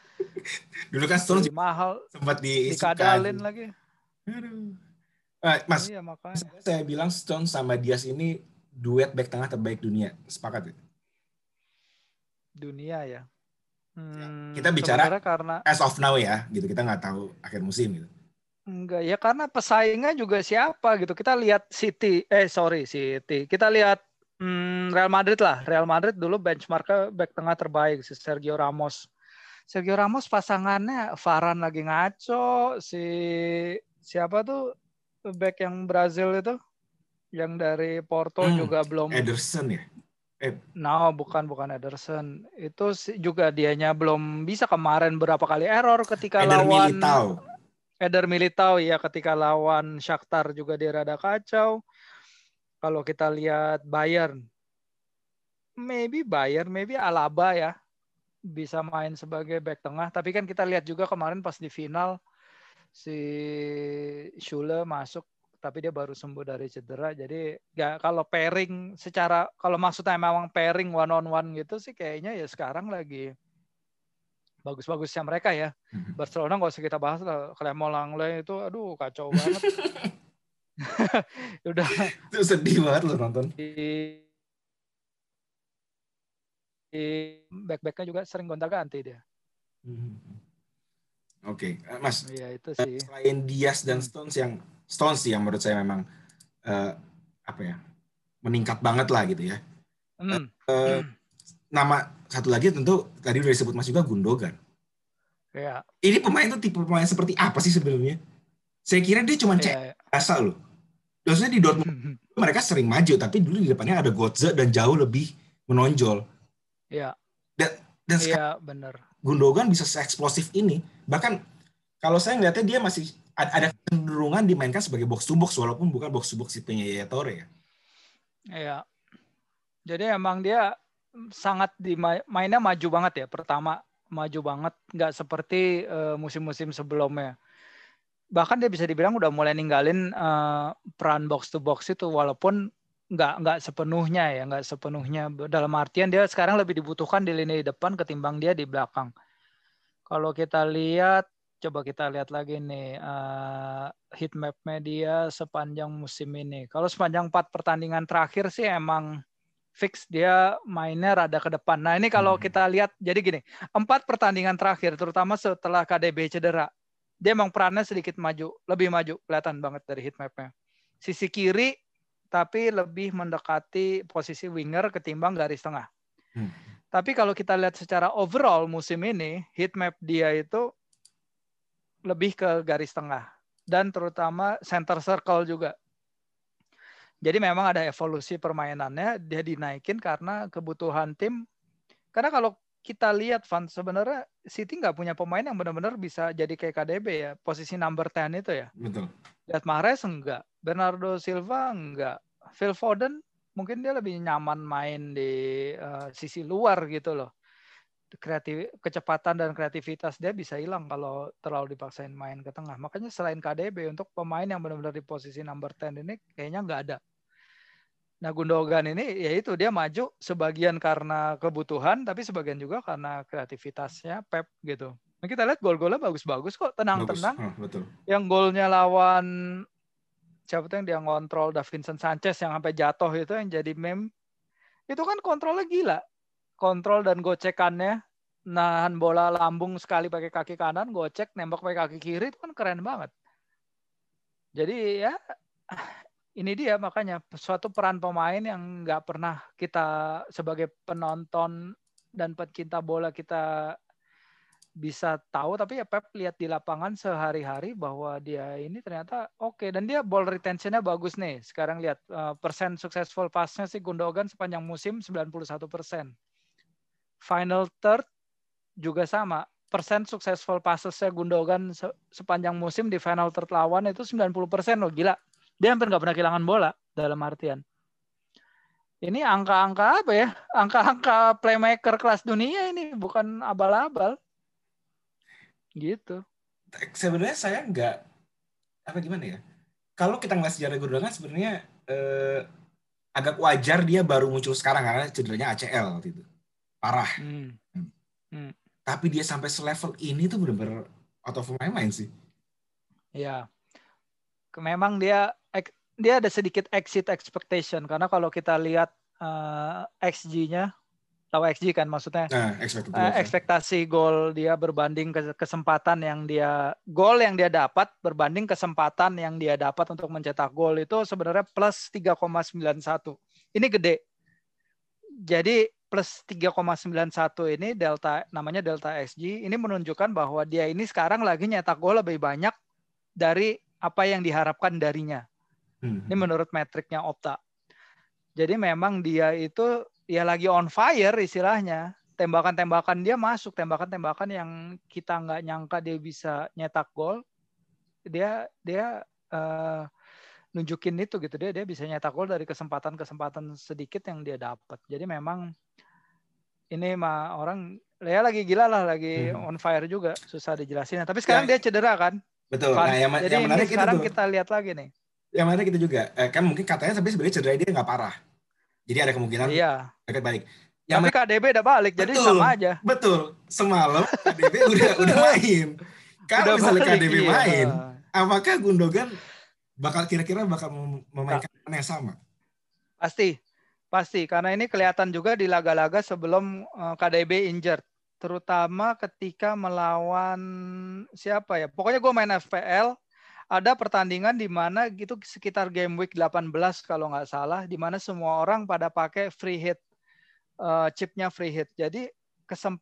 S2: Dulu kan Stones
S1: Lebih mahal
S2: sempat diisukan.
S1: dikadalin lagi.
S2: Aduh. Eh, Mas,
S1: Iya makanya.
S2: saya bilang Stones sama Diaz ini duet back tengah terbaik dunia. Sepakat ya?
S1: dunia ya. Hmm,
S2: kita bicara-
S1: karena
S2: As of now ya, gitu. Kita nggak tahu akhir musim gitu.
S1: enggak ya karena pesaingnya juga siapa gitu. Kita lihat City, eh sorry City. Kita lihat hmm, Real Madrid lah. Real Madrid dulu benchmarknya back tengah terbaik si Sergio Ramos. Sergio Ramos pasangannya Varane lagi ngaco, si siapa tuh back yang Brazil itu yang dari Porto
S2: Hmm,
S1: juga belum
S2: Ederson ya?
S1: No, bukan bukan Ederson. Itu juga dianya belum bisa kemarin berapa kali error ketika
S2: Eder
S1: lawan
S2: Militao.
S1: Eder Militao ya ketika lawan Shakhtar juga dia rada kacau. Kalau kita lihat Bayern maybe Bayern, maybe Alaba ya bisa main sebagai back tengah, tapi kan kita lihat juga kemarin pas di final si Schule masuk tapi dia baru sembuh dari cedera. Jadi ya kalau pairing secara kalau maksudnya memang pairing one on one gitu sih kayaknya ya sekarang lagi bagus-bagusnya mereka ya.
S2: Mhm.
S1: Barcelona nggak usah kita bahas lah. Clement Langley itu aduh kacau banget. Udah.
S2: Itu sedih banget loh nonton.
S1: di back-backnya juga sering gonta-ganti dia
S2: Mhm. Oke, Eh, Mas.
S1: iya itu
S2: eh,
S1: sih
S2: Selain Diaz dan
S1: Hmm.
S2: Stones yang Stones sih yang menurut saya memang eh, apa ya meningkat banget lah gitu ya.
S1: Hmm.
S2: Eh, nama satu lagi tentu tadi udah disebut Mas juga Gundogan.
S1: ya
S2: Ini pemain tuh tipe pemain seperti apa sih sebenarnya? Saya kira dia cuma cek
S1: ya,
S2: biasa loh. Maksudnya di Dortmund mereka sering maju, tapi dulu di depannya ada Götze dan jauh lebih menonjol.
S1: Ya
S2: Dan sekarang
S1: iya benar
S2: Gundogan bisa seeksplosif ini. Bahkan kalau saya ngeliatnya dia masih ada, kecenderungan dimainkan sebagai box to box walaupun bukan box to box tipenya Yaya ya.
S1: Iya. Jadi emang dia sangat di mainnya maju banget ya. Pertama maju banget, nggak seperti eh, musim-musim sebelumnya. Bahkan dia bisa dibilang udah mulai ninggalin eh, peran box to box itu, walaupun nggak nggak sepenuhnya ya nggak sepenuhnya. Dalam artian dia sekarang lebih dibutuhkan di lini depan ketimbang dia di belakang. Kalau kita lihat coba kita lihat lagi nih uh, heat map media sepanjang musim ini. Kalau sepanjang empat pertandingan terakhir sih emang fix dia mainnya rada ke depan. Nah ini kalau hmm. kita lihat jadi gini empat pertandingan terakhir terutama setelah KDB cedera dia emang perannya sedikit maju lebih maju kelihatan banget dari heat mapnya. Sisi kiri tapi lebih mendekati posisi winger ketimbang garis tengah. Hmm. Tapi kalau kita lihat secara overall musim ini, heat map dia itu lebih ke garis tengah dan terutama center circle juga. Jadi memang ada evolusi permainannya dia dinaikin karena kebutuhan tim. Karena kalau kita lihat Van sebenarnya City nggak punya pemain yang benar-benar bisa jadi kayak KDB ya posisi number 10 itu ya.
S2: Betul.
S1: Lihat Mahrez enggak, Bernardo Silva enggak, Phil Foden mungkin dia lebih nyaman main di uh, sisi luar gitu loh. Kreatif, kecepatan dan kreativitas dia bisa hilang kalau terlalu dipaksain main ke tengah. Makanya selain KDB untuk pemain yang benar-benar di posisi number 10 ini kayaknya nggak ada. Nah Gundogan ini ya itu dia maju sebagian karena kebutuhan tapi sebagian juga karena kreativitasnya Pep gitu. Nah, kita lihat gol-golnya bagus-bagus kok, tenang-tenang.
S2: Oh,
S1: Yang golnya lawan siapa tuh yang dia ngontrol Davinson Sanchez yang sampai jatuh itu yang jadi meme? Itu kan kontrolnya gila. Kontrol dan gocekannya. Nahan bola lambung sekali pakai kaki kanan gocek nembak pakai kaki kiri itu kan keren banget. Jadi ya ini dia makanya. Suatu peran pemain yang nggak pernah kita sebagai penonton dan pecinta bola kita bisa tahu tapi ya Pep lihat di lapangan sehari-hari bahwa dia ini ternyata oke. Okay. dan dia ball retentionnya bagus nih. Sekarang lihat uh, persen successful passnya sih Gundogan sepanjang musim 91 persen. Final third juga sama. Persen successful passesnya Gundogan se sepanjang musim di final third lawan itu 90 persen loh. Gila. Dia hampir nggak pernah kehilangan bola dalam artian. Ini angka-angka apa ya? Angka-angka playmaker kelas dunia ini bukan abal-abal Gitu.
S2: Sebenarnya saya nggak apa gimana ya? Kalau kita ngeliat sejarah Gundogan sebenarnya eh, agak wajar dia baru muncul sekarang karena cederanya ACL gitu. Parah. Hmm. Hmm. hmm. Tapi dia sampai selevel ini tuh bener-bener out of my mind sih.
S1: Ya. Memang dia dia ada sedikit exit expectation karena kalau kita lihat uh, eh, XG-nya tahu XG kan maksudnya? Nah, uh, ekspektasi gol dia berbanding ke kesempatan yang dia gol yang dia dapat berbanding kesempatan yang dia dapat untuk mencetak gol itu sebenarnya plus 3,91 ini gede. Jadi plus 3,91 ini delta namanya delta XG ini menunjukkan bahwa dia ini sekarang lagi nyetak gol lebih banyak dari apa yang diharapkan darinya. Hmm. ini menurut metriknya Opta. Jadi memang dia itu ya lagi on fire istilahnya. Tembakan-tembakan dia masuk tembakan-tembakan yang kita nggak nyangka dia bisa nyetak gol. Dia dia uh, nunjukin itu gitu. Dia dia bisa nyetak gol dari kesempatan-kesempatan sedikit yang dia dapat jadi memang ini mah orang ya lagi gila lah lagi hmm. on fire juga susah dijelasin. Tapi sekarang ya, dia cedera kan?
S2: Betul. Nah, yang,
S1: jadi yang menarik sekarang itu kita lihat lagi nih.
S2: Yang menarik itu juga eh, kan mungkin katanya tapi sebenarnya cedera dia nggak parah jadi ada kemungkinan
S1: iya.
S2: mereka balik.
S1: Yang Tapi KDB udah balik, betul, jadi sama aja.
S2: Betul. Semalam KDB udah udah main. Kalau udah misalnya balik, KDB iya. main, apakah Gundogan bakal kira-kira bakal memainkan nah. yang sama?
S1: Pasti. Pasti karena ini kelihatan juga di laga-laga sebelum eh, KDB injured terutama ketika melawan siapa ya pokoknya gue main FPL ada pertandingan di mana gitu sekitar game week 18 kalau nggak salah di mana semua orang pada pakai free hit uh, chipnya free hit. Jadi kesem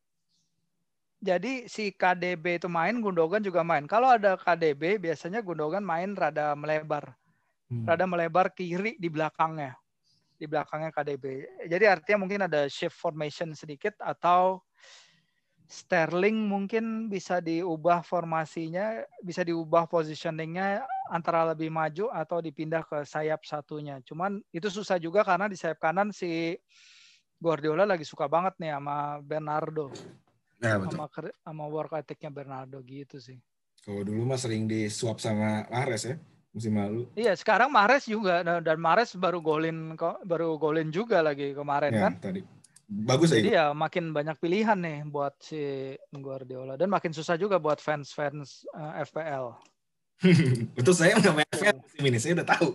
S1: jadi si KDB itu main, Gundogan juga main. Kalau ada KDB biasanya Gundogan main rada melebar. Hmm. Rada melebar kiri di belakangnya. Di belakangnya KDB. Jadi artinya mungkin ada shift formation sedikit atau Sterling mungkin bisa diubah formasinya, bisa diubah positioningnya antara lebih maju atau dipindah ke sayap satunya. Cuman itu susah juga karena di sayap kanan si Guardiola lagi suka banget nih sama Bernardo. Ya, betul. Sama, sama work ethic-nya Bernardo gitu sih.
S2: Kalau dulu mah sering disuap sama Mahrez ya. musim lalu.
S1: Iya, sekarang Mahrez juga dan Mahrez baru golin baru golin juga lagi kemarin ya, kan.
S2: Tadi. Bagus
S1: ya makin banyak pilihan nih buat si Guardiola dan makin susah juga buat fans-fans uh, eh, FPL.
S2: Untuk saya nggak main FPL musim ini, saya udah tahu.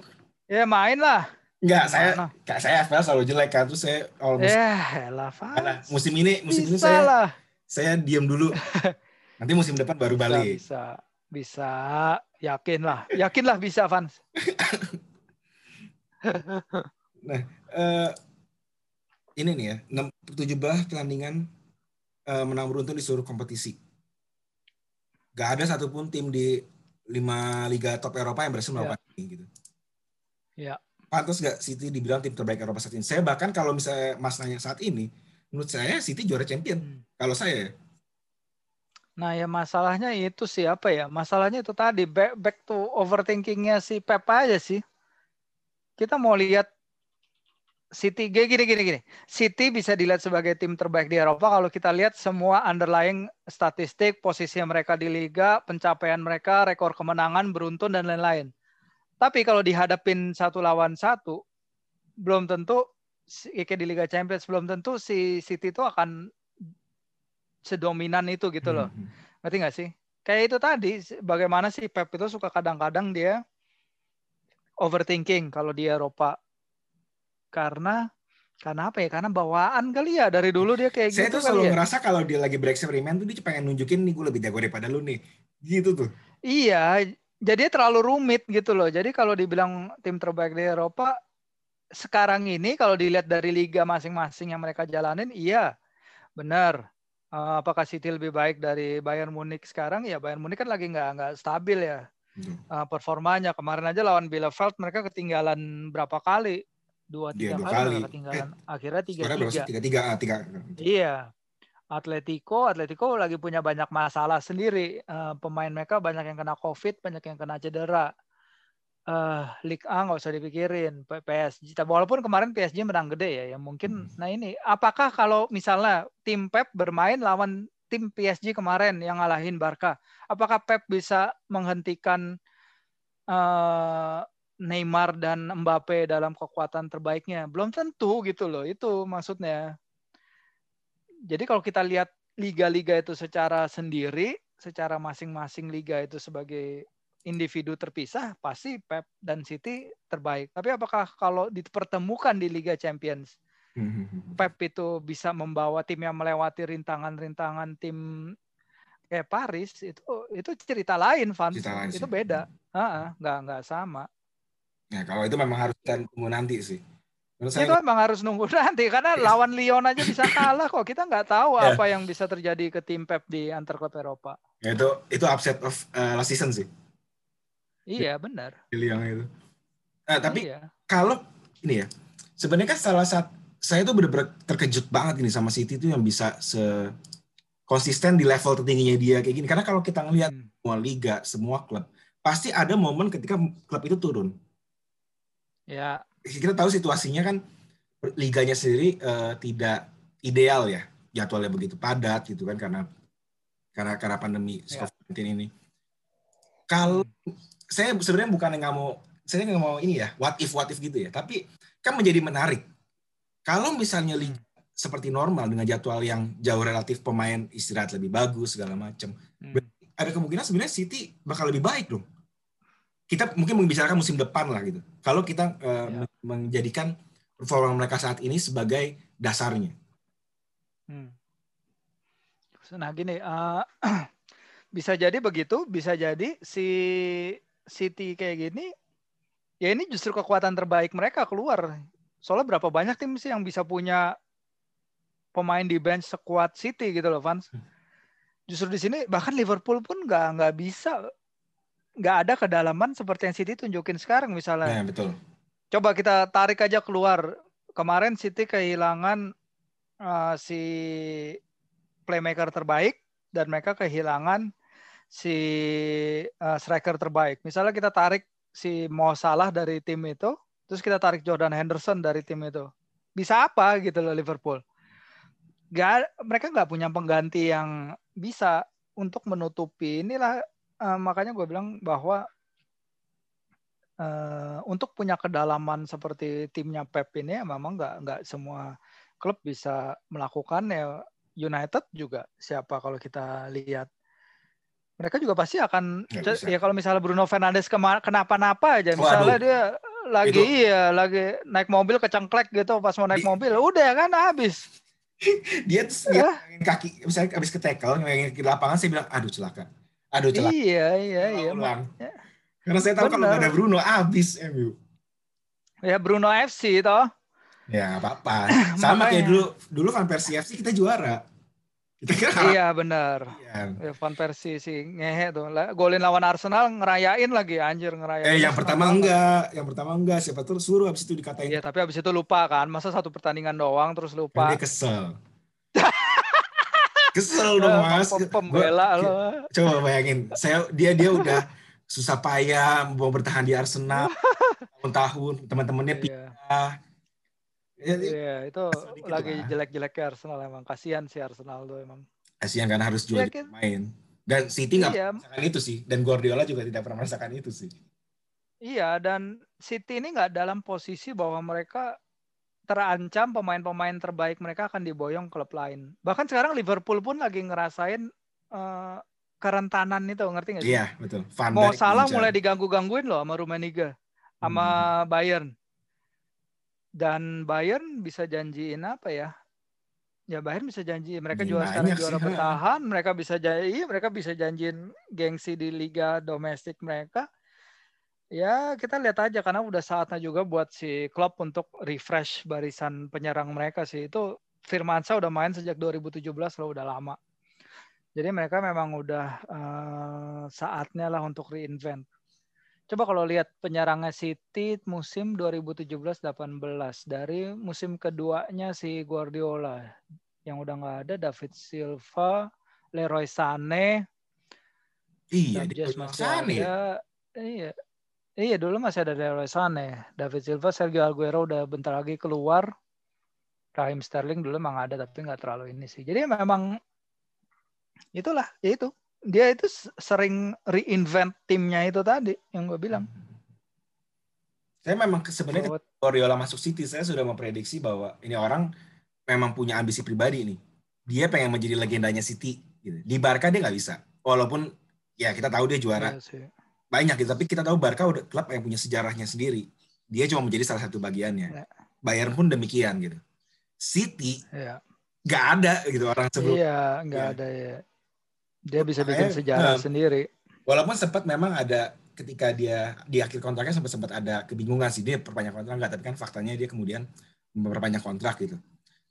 S1: Ya main lah.
S2: Enggak, saya kayak saya FPL selalu jelek kan, terus saya
S1: all musim. Ya, elah,
S2: musim ini musim bisa ini saya lah. saya diam dulu. Nanti musim depan baru balik.
S1: Bisa, bisa, yakin lah, yakin lah bisa, fans.
S2: nah, uh, ini nih ya, 17 pertandingan uh, menang beruntun di seluruh kompetisi. Gak ada satupun tim di lima liga top Eropa yang berhasil melakukan ya. ini gitu.
S1: Ya.
S2: Pantas gak City dibilang tim terbaik Eropa saat ini? Saya bahkan kalau misalnya Mas nanya saat ini, menurut saya City juara champion. Hmm. Kalau saya.
S1: Nah ya masalahnya itu sih apa ya? Masalahnya itu tadi back, back to overthinkingnya si Pep aja sih. Kita mau lihat City gini gini gini. City bisa dilihat sebagai tim terbaik di Eropa kalau kita lihat semua underlying statistik, posisi mereka di liga, pencapaian mereka, rekor kemenangan, beruntun dan lain-lain. Tapi kalau dihadapin satu lawan satu, belum tentu kayak di Liga Champions belum tentu si City itu akan sedominan itu gitu loh. Hmm. Ngerti nggak sih? Kayak itu tadi, bagaimana sih Pep itu suka kadang-kadang dia overthinking kalau di Eropa karena karena apa ya? Karena bawaan kali ya dari dulu dia kayak
S2: Saya
S1: gitu.
S2: Saya tuh selalu ya. ngerasa kalau dia lagi bereksperimen tuh dia pengen nunjukin nih gue lebih jago daripada lu nih. Gitu tuh.
S1: Iya, jadi terlalu rumit gitu loh. Jadi kalau dibilang tim terbaik di Eropa sekarang ini kalau dilihat dari liga masing-masing yang mereka jalanin, iya benar. Uh, apakah City lebih baik dari Bayern Munich sekarang? Ya Bayern Munich kan lagi nggak nggak stabil ya uh, performanya. Kemarin aja lawan Bielefeld mereka ketinggalan berapa kali dua tiga
S2: dua kali,
S1: ketinggalan eh, akhirnya tiga
S2: tiga. tiga tiga tiga.
S1: Iya. Atletico Atletico lagi punya banyak masalah sendiri. Uh, pemain mereka banyak yang kena covid banyak yang kena cedera. Uh, Ligue A nggak usah dipikirin. PSG walaupun kemarin PSG menang gede ya yang mungkin hmm. nah ini apakah kalau misalnya tim Pep bermain lawan tim PSG kemarin yang ngalahin Barca apakah Pep bisa menghentikan uh, Neymar dan Mbappe dalam kekuatan terbaiknya. Belum tentu gitu loh. Itu maksudnya. Jadi kalau kita lihat liga-liga itu secara sendiri, secara masing-masing liga itu sebagai individu terpisah, pasti Pep dan City terbaik. Tapi apakah kalau dipertemukan di Liga Champions, Pep itu bisa membawa tim yang melewati rintangan-rintangan tim kayak Paris itu itu cerita lain, Van. Itu beda. Uh, nggak nggak sama.
S2: Ya kalau itu memang harus tunggu nanti sih.
S1: Menurut itu saya... memang harus nunggu nanti karena lawan Lyon aja bisa kalah kok. Kita nggak tahu yeah. apa yang bisa terjadi ke tim Pep di antar klub Eropa.
S2: Ya, itu itu upset of uh, last season sih.
S1: Iya benar.
S2: Lyon itu. Nah, tapi iya. kalau ini ya sebenarnya kan salah satu saya tuh bener-bener terkejut banget ini sama City itu yang bisa se konsisten di level tertingginya dia kayak gini. Karena kalau kita ngelihat hmm. semua liga, semua klub, pasti ada momen ketika klub itu turun
S1: Ya.
S2: Kita tahu situasinya kan liganya sendiri uh, tidak ideal ya jadwalnya begitu padat gitu kan karena karena karena pandemi ya. COVID-19 ini. Kalau saya sebenarnya bukan yang nggak mau saya nggak mau ini ya what if what if gitu ya tapi kan menjadi menarik kalau misalnya hmm. liga seperti normal dengan jadwal yang jauh relatif pemain istirahat lebih bagus segala macam hmm. ada kemungkinan sebenarnya City bakal lebih baik dong kita mungkin membicarakan musim depan lah gitu. Kalau kita uh, ya. menjadikan performa mereka saat ini sebagai dasarnya.
S1: Hmm. Nah gini, uh, bisa jadi begitu, bisa jadi si City kayak gini, ya ini justru kekuatan terbaik mereka keluar. Soalnya berapa banyak tim sih yang bisa punya pemain di bench sekuat City gitu loh, Vans. Hmm. Justru di sini bahkan Liverpool pun nggak nggak bisa nggak ada kedalaman seperti yang City tunjukin sekarang misalnya.
S2: Ya, betul.
S1: Coba kita tarik aja keluar. Kemarin City kehilangan uh, si playmaker terbaik dan mereka kehilangan si uh, striker terbaik. Misalnya kita tarik si Mo Salah dari tim itu, terus kita tarik Jordan Henderson dari tim itu. Bisa apa gitu loh Liverpool? Gak, mereka nggak punya pengganti yang bisa untuk menutupi inilah uh, makanya gue bilang bahwa uh, untuk punya kedalaman seperti timnya Pep ini ya memang nggak nggak semua klub bisa melakukan ya United juga siapa kalau kita lihat? Mereka juga pasti akan ya kalau misalnya Bruno Fernandes kenapa-napa aja. Misalnya Waduh. dia lagi itu. iya lagi naik mobil kecengklek gitu pas mau naik di, mobil udah kan habis.
S2: Dia dia kaki misalnya habis ke tackle ke lapangan saya bilang aduh celaka aduh celaka
S1: iya iya iya
S2: ya. karena saya tahu Bener. kalau ada Bruno habis MU
S1: ya Bruno FC toh
S2: ya apa-apa sama kayak dulu dulu kan Persi FC kita juara kita kira
S1: iya benar. Iya. Van Persie si ngehe tuh. Golin lawan Arsenal ngerayain lagi anjir ngerayain.
S2: Eh yang pertama enggak, yang pertama enggak. Siapa tuh suruh habis itu dikatain.
S1: Iya, tapi habis itu lupa kan. Masa satu pertandingan doang terus lupa.
S2: Dia kesel. Kesel dong Mas.
S1: Pembela lo.
S2: Coba bayangin, saya dia dia udah susah payah mau bertahan di Arsenal tahun-tahun, teman-temannya iya. pindah
S1: Iya, iya itu lagi jelek-jeleknya Arsenal emang. Kasihan sih Arsenal tuh emang.
S2: Kasihan karena harus jual ya, main. Dan City nggak iya. merasakan itu sih. Dan Guardiola juga tidak pernah merasakan itu sih.
S1: Iya, dan City ini nggak dalam posisi bahwa mereka terancam pemain-pemain terbaik mereka akan diboyong klub lain. Bahkan sekarang Liverpool pun lagi ngerasain uh, kerentanan itu, ngerti nggak sih?
S2: Iya, betul.
S1: Van Mau salah mulai diganggu-gangguin loh sama Rummenigge, sama hmm. Bayern dan Bayern bisa janjiin apa ya? Ya Bayern bisa janji mereka ya, juara sekarang juara bertahan, mereka bisa janji, mereka bisa janjiin gengsi di liga domestik mereka. Ya kita lihat aja karena udah saatnya juga buat si klub untuk refresh barisan penyerang mereka sih. Itu Firmansa udah main sejak 2017 loh udah lama. Jadi mereka memang udah uh, saatnya lah untuk reinvent. Coba kalau lihat penyerangnya City musim 2017-18 dari musim keduanya si Guardiola yang udah nggak ada David Silva, Leroy Sané,
S2: iya, Sané.
S1: iya, iya dulu masih ada Leroy Sané, David Silva, Sergio Aguero udah bentar lagi keluar, Raheem Sterling dulu emang ada tapi nggak terlalu ini sih. Jadi memang itulah, ya itu dia itu sering reinvent timnya itu tadi yang gue bilang.
S2: Saya memang sebenarnya Guardiola masuk City saya sudah memprediksi bahwa ini orang memang punya ambisi pribadi nih. Dia pengen menjadi legendanya City. Gitu. Di Barca dia nggak bisa. Walaupun ya kita tahu dia juara ya banyak gitu, tapi kita tahu Barca udah klub yang punya sejarahnya sendiri. Dia cuma menjadi salah satu bagiannya. Ya. Bayern pun demikian gitu. City ya. nggak ada gitu orang sebelum.
S1: Iya, nggak ya. ada ya. Dia bisa bikin sejarah nah, sendiri.
S2: Walaupun sempat memang ada ketika dia di akhir kontraknya sempat sempat ada kebingungan sih dia perpanjang kontrak nggak tapi kan faktanya dia kemudian memperpanjang kontrak gitu.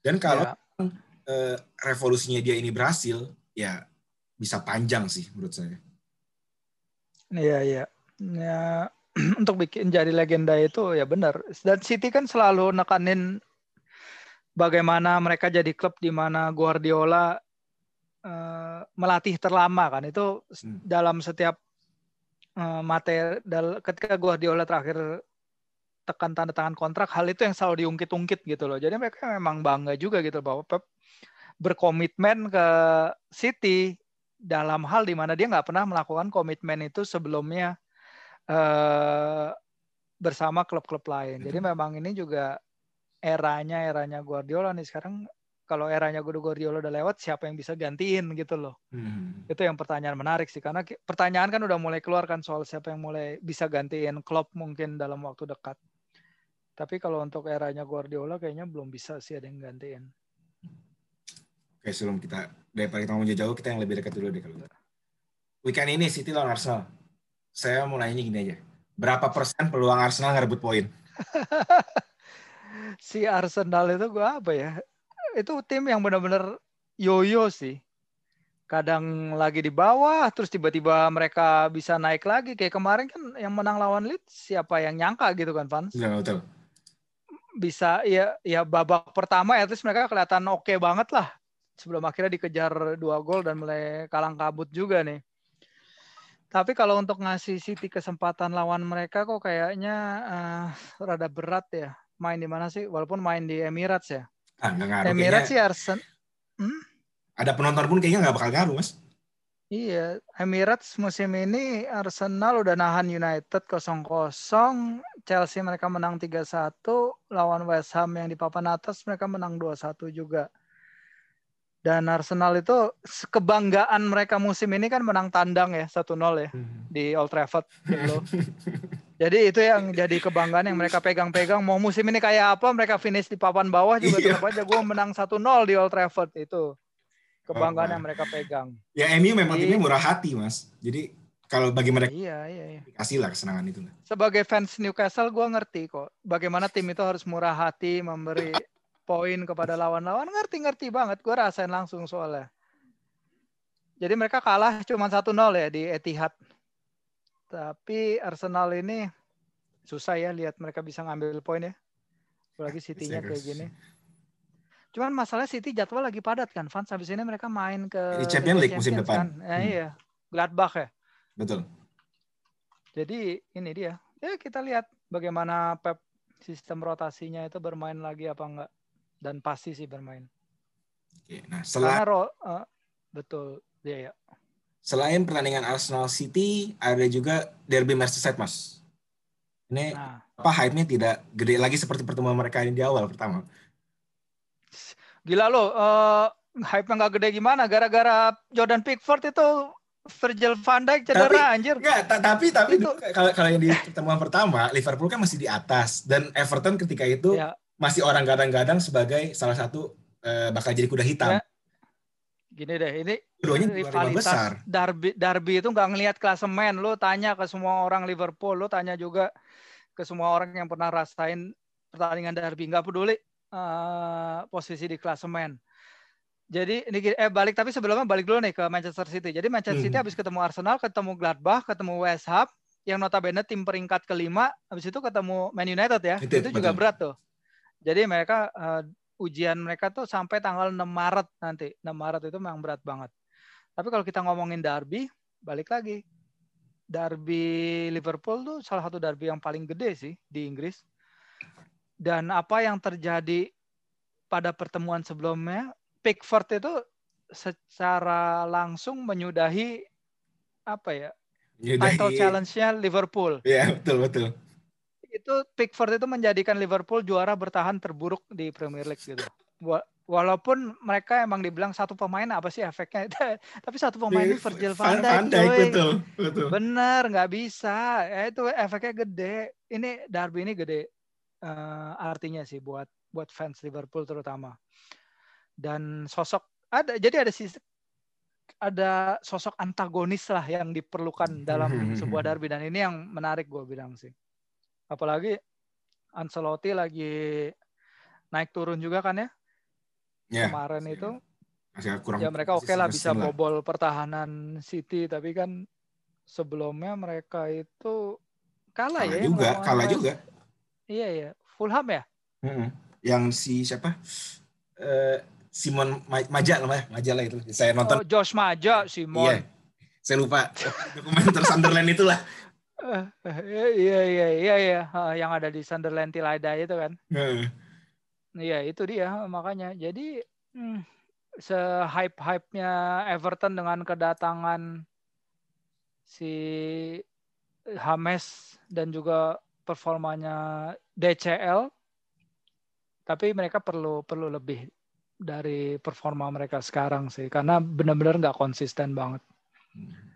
S2: Dan kalau ya. eh, revolusinya dia ini berhasil ya bisa panjang sih menurut saya.
S1: Iya iya. Ya untuk bikin jadi legenda itu ya benar. Dan City kan selalu nekanin bagaimana mereka jadi klub di mana Guardiola uh, melatih terlama kan itu hmm. dalam setiap uh, materi dal, ketika Guardiola terakhir tekan tanda tangan kontrak hal itu yang selalu diungkit-ungkit gitu loh jadi mereka memang bangga juga gitu bahwa Pep berkomitmen ke City dalam hal di mana dia nggak pernah melakukan komitmen itu sebelumnya uh, bersama klub-klub lain. Jadi memang ini juga eranya eranya Guardiola nih sekarang kalau eranya Guardiola udah lewat siapa yang bisa gantiin gitu loh. Hmm. Itu yang pertanyaan menarik sih karena pertanyaan kan udah mulai keluar kan soal siapa yang mulai bisa gantiin Klopp mungkin dalam waktu dekat. Tapi kalau untuk eranya Guardiola kayaknya belum bisa sih ada yang gantiin.
S2: Oke, sebelum kita daripada kita ngomong jauh, kita yang lebih dekat dulu deh kalau. Weekend ini City lawan Arsenal. Saya mau nanya gini aja. Berapa persen peluang Arsenal ngerebut poin?
S1: si Arsenal itu gua apa ya? itu tim yang benar-benar yoyo sih. Kadang lagi di bawah, terus tiba-tiba mereka bisa naik lagi. Kayak kemarin kan yang menang lawan Leeds, siapa yang nyangka gitu kan, Fans?
S2: Ya, betul.
S1: Bisa, ya, ya babak pertama ya, terus mereka kelihatan oke okay banget lah. Sebelum akhirnya dikejar dua gol dan mulai kalang kabut juga nih. Tapi kalau untuk ngasih City kesempatan lawan mereka kok kayaknya uh, rada berat ya. Main di mana sih? Walaupun main di Emirates ya.
S2: Ah, ngaruh.
S1: Emirates sih Arsenal. Hmm?
S2: Ada penonton pun kayaknya nggak bakal ngaruh, Mas.
S1: Iya, Emirates musim ini Arsenal udah nahan United 0-0, Chelsea mereka menang 3-1, lawan West Ham yang di papan atas mereka menang 2-1 juga. Dan Arsenal itu kebanggaan mereka musim ini kan menang tandang ya 1-0 ya hmm. di Old Trafford gitu. Jadi itu yang jadi kebanggaan yang mereka pegang-pegang. Mau musim ini kayak apa, mereka finish di papan bawah juga iya. tetap aja gue menang 1-0 di Old Trafford itu kebanggaan oh, yang mereka pegang.
S2: Ya MU memang timnya murah hati mas. Jadi kalau bagi mereka
S1: iya, iya, iya.
S2: kasih lah kesenangan itu.
S1: Sebagai fans Newcastle gue ngerti kok bagaimana tim itu harus murah hati memberi poin kepada lawan-lawan ngerti-ngerti banget gue rasain langsung soalnya. Jadi mereka kalah cuma 1-0 ya di Etihad. Tapi Arsenal ini susah ya lihat mereka bisa ngambil poin ya. Apalagi City-nya kayak gini. Cuman masalah City jadwal lagi padat kan, Fans habis ini mereka main ke
S2: di Champions League musim depan.
S1: Kan? Ya, hmm. Iya, Gladbach ya.
S2: Betul.
S1: Jadi ini dia. Ya kita lihat bagaimana Pep sistem rotasinya itu bermain lagi apa enggak dan pasti sih bermain.
S2: Oke, nah selain ro,
S1: uh, betul ya ya.
S2: Selain pertandingan Arsenal City, ada juga derby Merseyside, Mas. Ini nah. apa hype-nya tidak gede lagi seperti pertemuan mereka ini di awal pertama?
S1: Gila lo, uh, hype nggak gede gimana? Gara-gara Jordan Pickford itu Virgil van Dijk cedera tapi, anjir.
S2: Enggak, tapi tapi itu kalau kalau yang di pertemuan pertama Liverpool kan masih di atas dan Everton ketika itu ya. Masih orang gadang-gadang sebagai salah satu uh, bakal jadi kuda hitam. Ya.
S1: Gini deh, ini
S2: Keduanya rivalitas besar.
S1: Derby, derby itu nggak ngelihat klasemen. Lu tanya ke semua orang Liverpool, lu tanya juga ke semua orang yang pernah rasain pertandingan derby. Nggak peduli uh, posisi di klasemen. Jadi ini eh balik tapi sebelumnya balik dulu nih ke Manchester City. Jadi Manchester City hmm. habis ketemu Arsenal, ketemu Gladbach, ketemu West Ham yang notabene tim peringkat kelima, habis itu ketemu Man United ya. Itu, itu juga berat tuh. Jadi mereka uh, ujian mereka tuh sampai tanggal 6 Maret nanti. 6 Maret itu memang berat banget. Tapi kalau kita ngomongin derby, balik lagi. Derby Liverpool tuh salah satu derby yang paling gede sih di Inggris dan apa yang terjadi pada pertemuan sebelumnya, Pickford itu secara langsung menyudahi apa ya Yudahi. title challenge-nya Liverpool.
S2: Iya betul betul.
S1: Itu Pickford itu menjadikan Liverpool juara bertahan terburuk di Premier League gitu. Walaupun mereka emang dibilang satu pemain apa sih efeknya, tapi satu pemain ini Virgil van Dijk. Van Dijk betul, betul. Bener nggak bisa, ya, itu efeknya gede. Ini Derby ini gede uh, artinya sih buat buat fans Liverpool terutama. Dan sosok ada jadi ada sih ada sosok antagonis lah yang diperlukan dalam sebuah derby dan ini yang menarik gue bilang sih. Apalagi Ancelotti lagi naik turun juga kan ya. Yeah. Kemarin yeah. itu
S2: masih kurang
S1: ya mereka oke okay lah bisa bobol pertahanan City tapi kan sebelumnya mereka itu kalah, kalah
S2: ya juga kalah juga
S1: Iya iya, Fulham ya?
S2: Hmm. Yang si siapa? Uh, Simon Maja lah, Maja lah itu. Saya nonton.
S1: Oh, Josh Maja, Simon.
S2: Iya. Saya lupa dokumenter Sunderland itulah.
S1: Uh, iya iya iya iya yang ada di Sunderland Tilada itu kan. Uh. Iya itu dia makanya. Jadi hmm, se hype hype nya Everton dengan kedatangan si Hames dan juga performanya DCL tapi mereka perlu perlu lebih dari performa mereka sekarang sih karena benar-benar nggak konsisten banget. Hmm.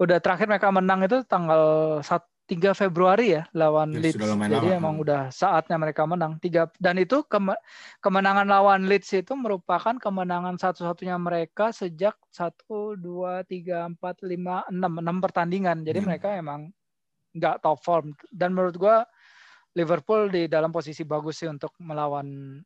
S1: Udah terakhir mereka menang itu tanggal 1 3 Februari ya lawan ya, Leeds. Jadi emang udah saatnya mereka menang. Tiga dan itu kemenangan lawan Leeds itu merupakan kemenangan satu-satunya mereka sejak 1 2 3 4 5 6 6 pertandingan. Jadi hmm. mereka emang nggak top form dan menurut gue Liverpool di dalam posisi bagus sih untuk melawan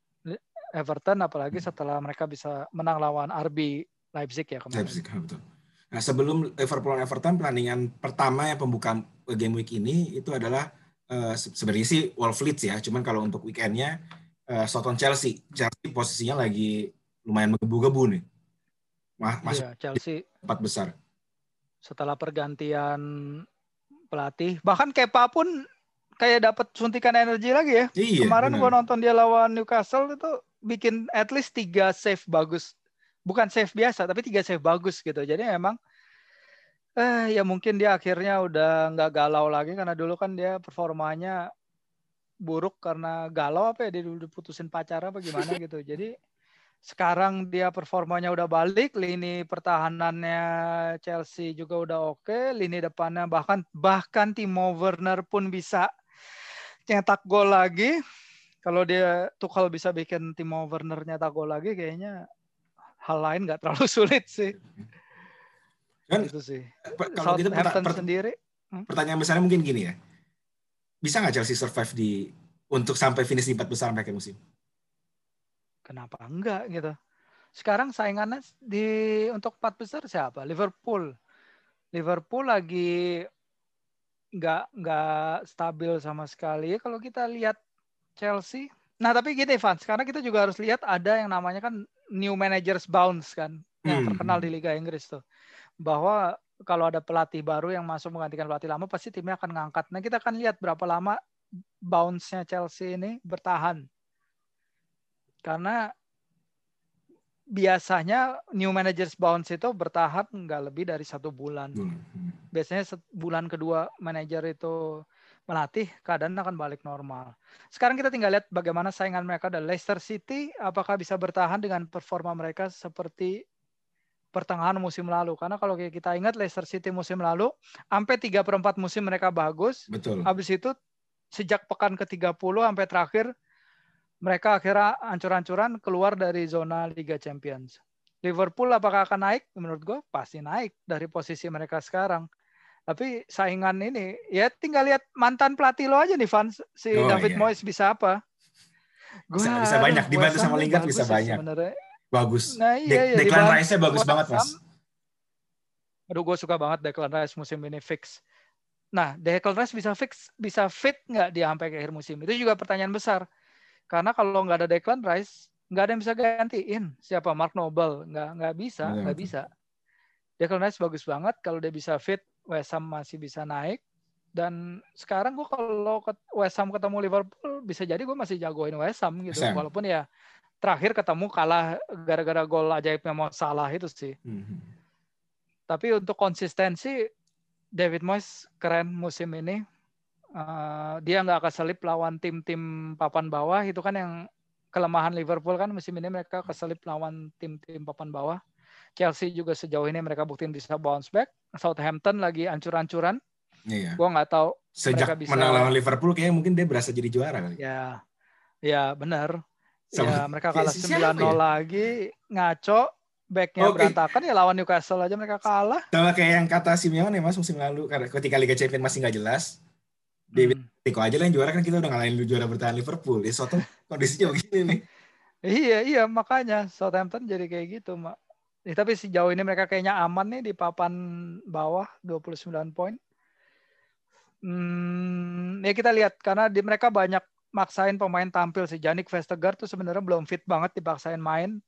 S1: Everton apalagi setelah mereka bisa menang lawan RB Leipzig ya kemarin. Leipzig, betul.
S2: Nah sebelum Liverpool dan Everton pertandingan pertama yang pembukaan game week ini itu adalah uh, sebenarnya sih Wolves Leeds ya, cuman kalau untuk weekendnya uh, Soton Chelsea, Chelsea posisinya lagi lumayan menggebu-gebu nih.
S1: Masuk iya, Chelsea
S2: empat besar.
S1: Setelah pergantian pelatih. Bahkan Kepa pun kayak dapat suntikan energi lagi ya. Iya, Kemarin gua nonton dia lawan Newcastle itu bikin at least tiga save bagus. Bukan save biasa, tapi tiga save bagus gitu. Jadi memang Eh ya mungkin dia akhirnya udah nggak galau lagi karena dulu kan dia performanya buruk karena galau apa ya dia dulu diputusin pacar apa gimana gitu. Jadi sekarang dia performanya udah balik, lini pertahanannya Chelsea juga udah oke, lini depannya bahkan bahkan Timo Werner pun bisa nyetak gol lagi. Kalau dia tuh kalau bisa bikin Timo Werner nyetak gol lagi kayaknya hal lain nggak terlalu sulit sih.
S2: Kan
S1: itu sih.
S2: Kalau gitu
S1: per, per, sendiri.
S2: Hmm? Pertanyaan besarnya mungkin gini ya. Bisa nggak Chelsea survive di untuk sampai finish di empat besar sampai musim?
S1: kenapa enggak gitu. Sekarang saingannya di untuk empat besar siapa? Liverpool. Liverpool lagi nggak nggak stabil sama sekali. Kalau kita lihat Chelsea, nah tapi gini Fans, karena kita juga harus lihat ada yang namanya kan new managers bounce kan, yang hmm. terkenal di Liga Inggris tuh, bahwa kalau ada pelatih baru yang masuk menggantikan pelatih lama, pasti timnya akan ngangkat. Nah kita akan lihat berapa lama bounce-nya Chelsea ini bertahan karena biasanya new managers bounce itu bertahap nggak lebih dari satu bulan. Hmm. Biasanya bulan kedua manajer itu melatih, keadaan akan balik normal. Sekarang kita tinggal lihat bagaimana saingan mereka ada Leicester City, apakah bisa bertahan dengan performa mereka seperti pertengahan musim lalu. Karena kalau kita ingat Leicester City musim lalu, sampai 3 per 4 musim mereka bagus.
S2: Betul.
S1: Habis itu sejak pekan ke-30 sampai terakhir mereka akhirnya ancur-ancuran keluar dari zona Liga Champions. Liverpool apakah akan naik? Menurut gue pasti naik dari posisi mereka sekarang. Tapi saingan ini ya tinggal lihat mantan pelatih lo aja nih fans si oh, David iya. Moyes bisa apa?
S2: Gua, bisa, bisa banyak dibantu sama Lingard bisa banyak. Sebenernya. Bagus.
S1: Nah, iya, iya,
S2: Declan Rice-nya bagus banget, Mas.
S1: Aduh, gue suka banget Declan Rice musim ini fix. Nah, Declan Rice bisa fix, bisa fit nggak dia sampai ke akhir musim? Itu juga pertanyaan besar. Karena kalau nggak ada Declan Rice, nggak ada yang bisa gantiin. Siapa Mark Noble? Nggak nggak bisa, iya, nggak bisa. Declan Rice bagus banget. Kalau dia bisa fit, West Ham masih bisa naik. Dan sekarang gue kalau West Ham ketemu Liverpool, bisa jadi gue masih jagoin West Ham gitu. Sam. Walaupun ya terakhir ketemu kalah gara-gara gol ajaibnya mau salah itu sih. Mm-hmm. Tapi untuk konsistensi, David Moyes keren musim ini uh, dia nggak keselip lawan tim-tim papan bawah itu kan yang kelemahan Liverpool kan musim ini mereka keselip lawan tim-tim papan bawah. Chelsea juga sejauh ini mereka buktiin bisa bounce back. Southampton lagi ancur-ancuran.
S2: Iya.
S1: Gua nggak tahu
S2: sejak bisa... menang lawan Liverpool kayaknya mungkin dia berasa jadi juara kali.
S1: Ya. Ya, benar. Sama, ya, mereka kalah sembilan 9-0 ya? lagi, ngaco, backnya okay. berantakan ya lawan Newcastle aja mereka kalah.
S2: Sama kayak yang kata Simeone mas musim lalu karena ketika Liga Champions masih nggak jelas, David hmm. Tiko aja lah yang juara kan kita udah ngalahin juara bertahan Liverpool. Ya Southampton kondisinya begini nih.
S1: Iya, iya makanya Southampton jadi kayak gitu, Mak. Ya, tapi sejauh ini mereka kayaknya aman nih di papan bawah 29 poin. Hmm, ya kita lihat karena di mereka banyak maksain pemain tampil sih. Janik Vestergaard tuh sebenarnya belum fit banget dipaksain main.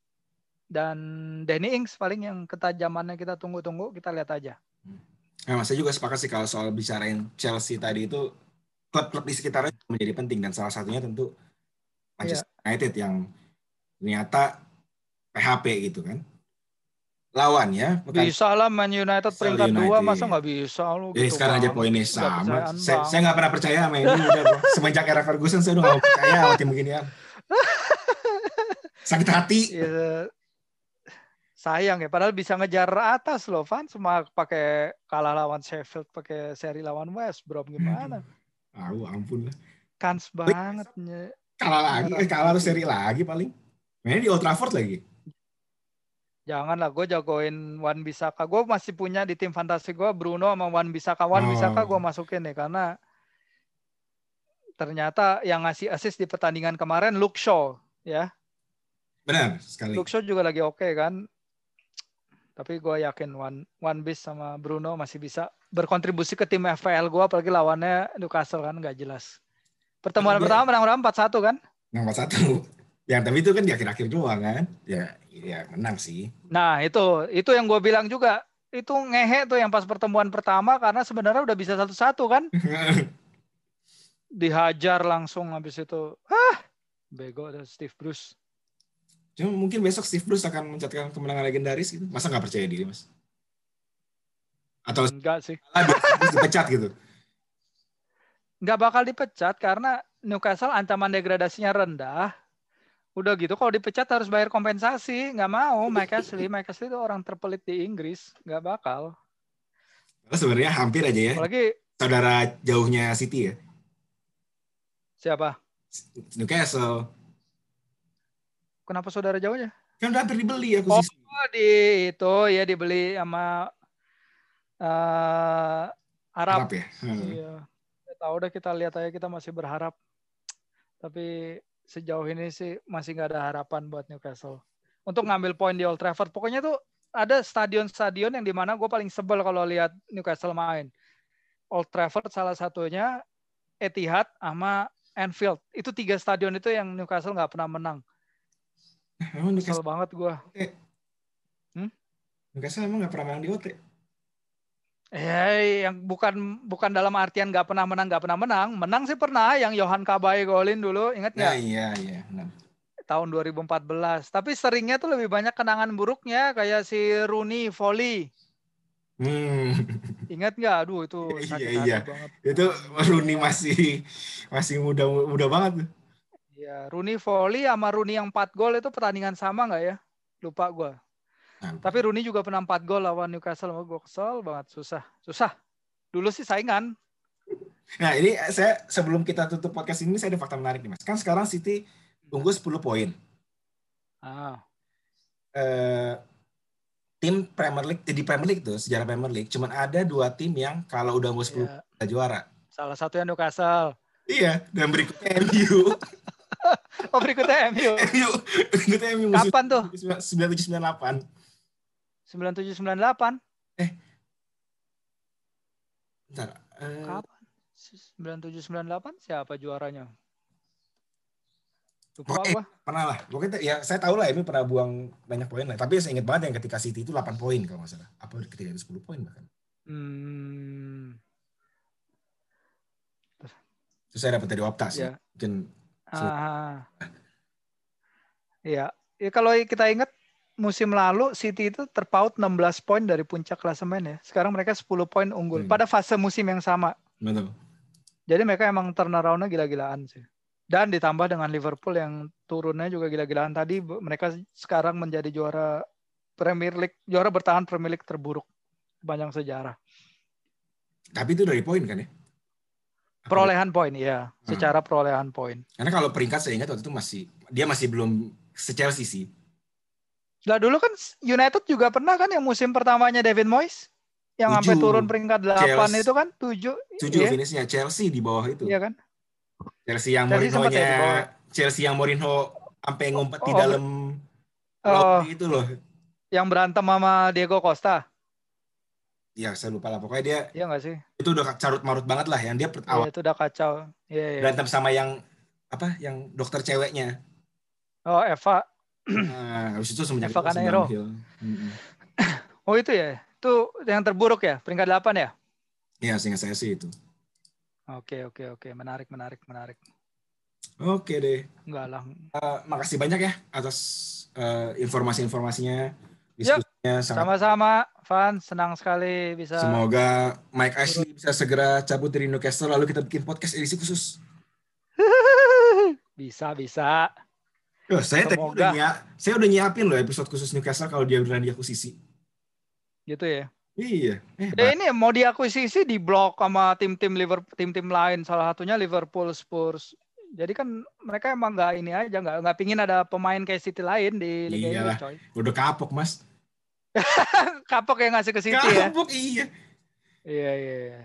S1: Dan Danny Ings paling yang ketajamannya kita tunggu-tunggu, kita lihat aja.
S2: Nah, saya juga sepakat sih kalau soal bicarain Chelsea tadi itu klub-klub di sekitarnya menjadi penting dan salah satunya tentu Manchester yeah. United yang ternyata PHP gitu kan lawannya
S1: bisa lah Man United peringkat United. dua masa nggak bisa lu
S2: eh, gitu sekarang aja poinnya sama saya, saya nggak pernah percaya sama ini udah semenjak era Ferguson saya udah nggak percaya sama tim beginian sakit hati
S1: ya, sayang ya padahal bisa ngejar atas loh Van semua pakai kalah lawan Sheffield pakai seri lawan West Brom gimana hmm.
S2: Ah, ampun lah.
S1: Kans banget.
S2: Kalah lagi, eh, kalah seri lagi paling. Mainnya di Old Trafford lagi.
S1: Jangan lah, gue jagoin Wan Bisaka. Gue masih punya di tim fantasi gue Bruno sama Wan Bisaka. Wan oh. Bisaka gue masukin nih karena ternyata yang ngasih assist di pertandingan kemarin Luke Shaw ya.
S2: Benar sekali.
S1: Luke Shaw juga lagi oke okay, kan. Tapi gue yakin Wan Wan Bis sama Bruno masih bisa berkontribusi ke tim FPL gue apalagi lawannya Newcastle kan nggak jelas. Pertemuan pertama menang berapa? Empat satu kan?
S2: Menang empat satu. Yang tapi itu kan di akhir-akhir doang kan? Ya, ya menang sih.
S1: Nah itu itu yang gue bilang juga itu ngehe tuh yang pas pertemuan pertama karena sebenarnya udah bisa satu-satu kan? Dihajar langsung habis itu. Hah, bego ada Steve Bruce.
S2: Cuma mungkin besok Steve Bruce akan mencatatkan kemenangan legendaris gitu. Masa nggak percaya diri mas? Atau
S1: Enggak sih.
S2: dipecat gitu?
S1: Nggak bakal dipecat karena Newcastle ancaman degradasinya rendah. Udah gitu kalau dipecat harus bayar kompensasi. Nggak mau Mike Ashley. Mike Ashley itu orang terpelit di Inggris. Nggak bakal.
S2: Sebenarnya hampir aja ya.
S1: Apalagi
S2: Saudara jauhnya City ya.
S1: siapa?
S2: Newcastle.
S1: Kenapa saudara jauhnya?
S2: Kan udah hampir dibeli aku
S1: Oh,
S2: sih.
S1: di itu ya dibeli sama eh Arab.
S2: Arab ya. Hmm.
S1: Iya. Ya, tahu udah kita lihat aja kita masih berharap. Tapi sejauh ini sih masih nggak ada harapan buat Newcastle untuk ngambil poin di Old Trafford. Pokoknya tuh ada stadion-stadion yang di mana gue paling sebel kalau lihat Newcastle main. Old Trafford salah satunya, Etihad sama Anfield. Itu tiga stadion itu yang Newcastle nggak pernah menang.
S2: Emang
S1: Kesel
S2: Newcastle,
S1: banget gue.
S2: Newcastle emang nggak pernah menang di OT.
S1: Eh, yang bukan bukan dalam artian nggak pernah menang nggak pernah menang. Menang sih pernah. Yang Johan Cabaye golin dulu, ingat
S2: Nah,
S1: nggak?
S2: iya, iya. benar.
S1: tahun 2014. Tapi seringnya tuh lebih banyak kenangan buruknya kayak si Rooney volley.
S2: Hmm.
S1: Ingat nggak? Aduh itu
S2: Iya,
S1: sakit
S2: iya.
S1: hati banget.
S2: Itu Rooney masih masih muda muda banget.
S1: Iya, Rooney volley sama Rooney yang 4 gol itu pertandingan sama nggak ya? Lupa gua.
S2: Nah,
S1: Tapi Rooney juga pernah 4 gol lawan Newcastle. Oh, gue kesel banget. Susah. Susah. Dulu sih saingan.
S2: Nah, ini saya sebelum kita tutup podcast ini saya ada fakta menarik nih, Mas. Kan sekarang City unggul 10 poin.
S1: Ah,
S2: Eh, tim Premier League di Premier League tuh sejarah Premier League cuman ada dua tim yang kalau udah unggul 10
S1: iya.
S2: udah juara.
S1: Salah satunya Newcastle.
S2: Iya, dan berikutnya MU.
S1: Oh berikutnya MU.
S2: MU berikutnya MU
S1: Kapan tuh?
S2: 9798.
S1: 9798.
S2: Bentar. eh,
S1: Kapan? 9798 siapa juaranya? Lupa
S2: Oke.
S1: gua.
S2: pernah lah. Pokoknya ya saya tahu lah MU pernah buang banyak poin lah. Tapi saya ingat banget yang ketika City itu 8 poin kalau nggak salah. Apa ketika itu 10 poin bahkan.
S1: Hmm,
S2: Terus saya dapat dari Opta sih.
S1: ya.
S2: Mungkin
S1: Ah. Iya. Ya, kalau kita ingat musim lalu City itu terpaut 16 poin dari puncak klasemen ya. Sekarang mereka 10 poin unggul
S2: Hmm.
S1: pada fase musim yang sama.
S2: betul.
S1: Jadi mereka emang turnaround-nya gila-gilaan sih. Dan ditambah dengan Liverpool yang turunnya juga gila-gilaan tadi mereka sekarang menjadi juara Premier League, juara bertahan Premier League terburuk sepanjang sejarah.
S2: Tapi itu dari poin kan ya?
S1: Perolehan poin ya,
S2: Hmm.
S1: secara perolehan poin.
S2: Karena kalau peringkat saya ingat waktu itu masih dia masih belum se-Chelsea sih.
S1: Lah dulu kan United juga pernah kan yang musim pertamanya David Moyes yang sampai turun peringkat 8
S2: Chelsea.
S1: itu kan 7.
S2: Tujuh
S1: Iya,
S2: finishnya Chelsea di bawah itu.
S1: iya kan?
S2: Chelsea yang
S1: Chelsea sempat ya.
S2: Chelsea yang Mourinho sampai ngumpet di
S1: Oh,
S2: dalam
S1: Oh,
S2: itu loh.
S1: yang berantem sama Diego Costa.
S2: Ya saya lupa lah. Pokoknya dia
S1: Iya nggak sih?
S2: itu udah carut marut banget lah. Yang dia
S1: Iya,
S2: awal
S1: itu udah kacau. Iya, iya.
S2: berantem sama yang apa? Yang dokter ceweknya.
S1: Oh, Eva.
S2: Nah, habis itu semenjak
S1: Eva.
S2: Mm-mm.
S1: Oh, itu ya. Itu yang terburuk ya, peringkat 8 ya?
S2: Iya, seingat saya sih itu.
S1: Oke, oke, oke. Menarik, menarik, menarik.
S2: Oke deh.
S1: Enggak lah.
S2: Eh, makasih banyak ya atas eh, informasi-informasinya, diskusinya sangat
S1: Sama-sama, Van. Senang sekali bisa.
S2: Semoga Mike Ashley bisa segera cabut dari Newcastle lalu kita bikin podcast edisi khusus.
S1: bisa, bisa.
S2: Loh, saya tadi
S1: Semoga.
S2: udah nyia- saya udah nyiapin loh episode khusus Newcastle kalau dia beneran diakuisisi.
S1: Gitu ya.
S2: Iya. Eh,
S1: Ya ini mau diakuisisi di blok sama tim-tim Liverpool, tim-tim lain. Salah satunya Liverpool, Spurs. Jadi kan mereka emang nggak ini aja, nggak nggak pingin ada pemain kayak City lain di Liga. Inggris, coy.
S2: udah kapok mas.
S1: Kapok yang ngasih ke City ya.
S2: kapok iya.
S1: Iya, iya, iya.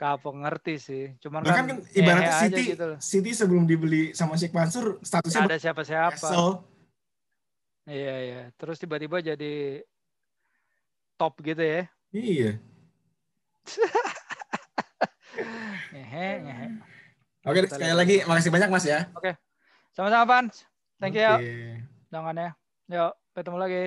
S1: Kapok ngerti sih. Cuman
S2: Bahkan
S1: kan,
S2: kan ibaratnya City,
S1: gitu loh.
S2: City sebelum dibeli sama Sheikh Mansur statusnya
S1: ada siapa-siapa. Iya, iya. Terus tiba-tiba jadi top gitu ya.
S2: Iya.
S1: Ngehe, ngehe.
S2: Oke,
S1: Kita
S2: sekali lagi makasih banyak mas ya.
S1: Sama-sama, Van. Thank you.
S2: Oke.
S1: Jangan ya. Yuk, ketemu lagi.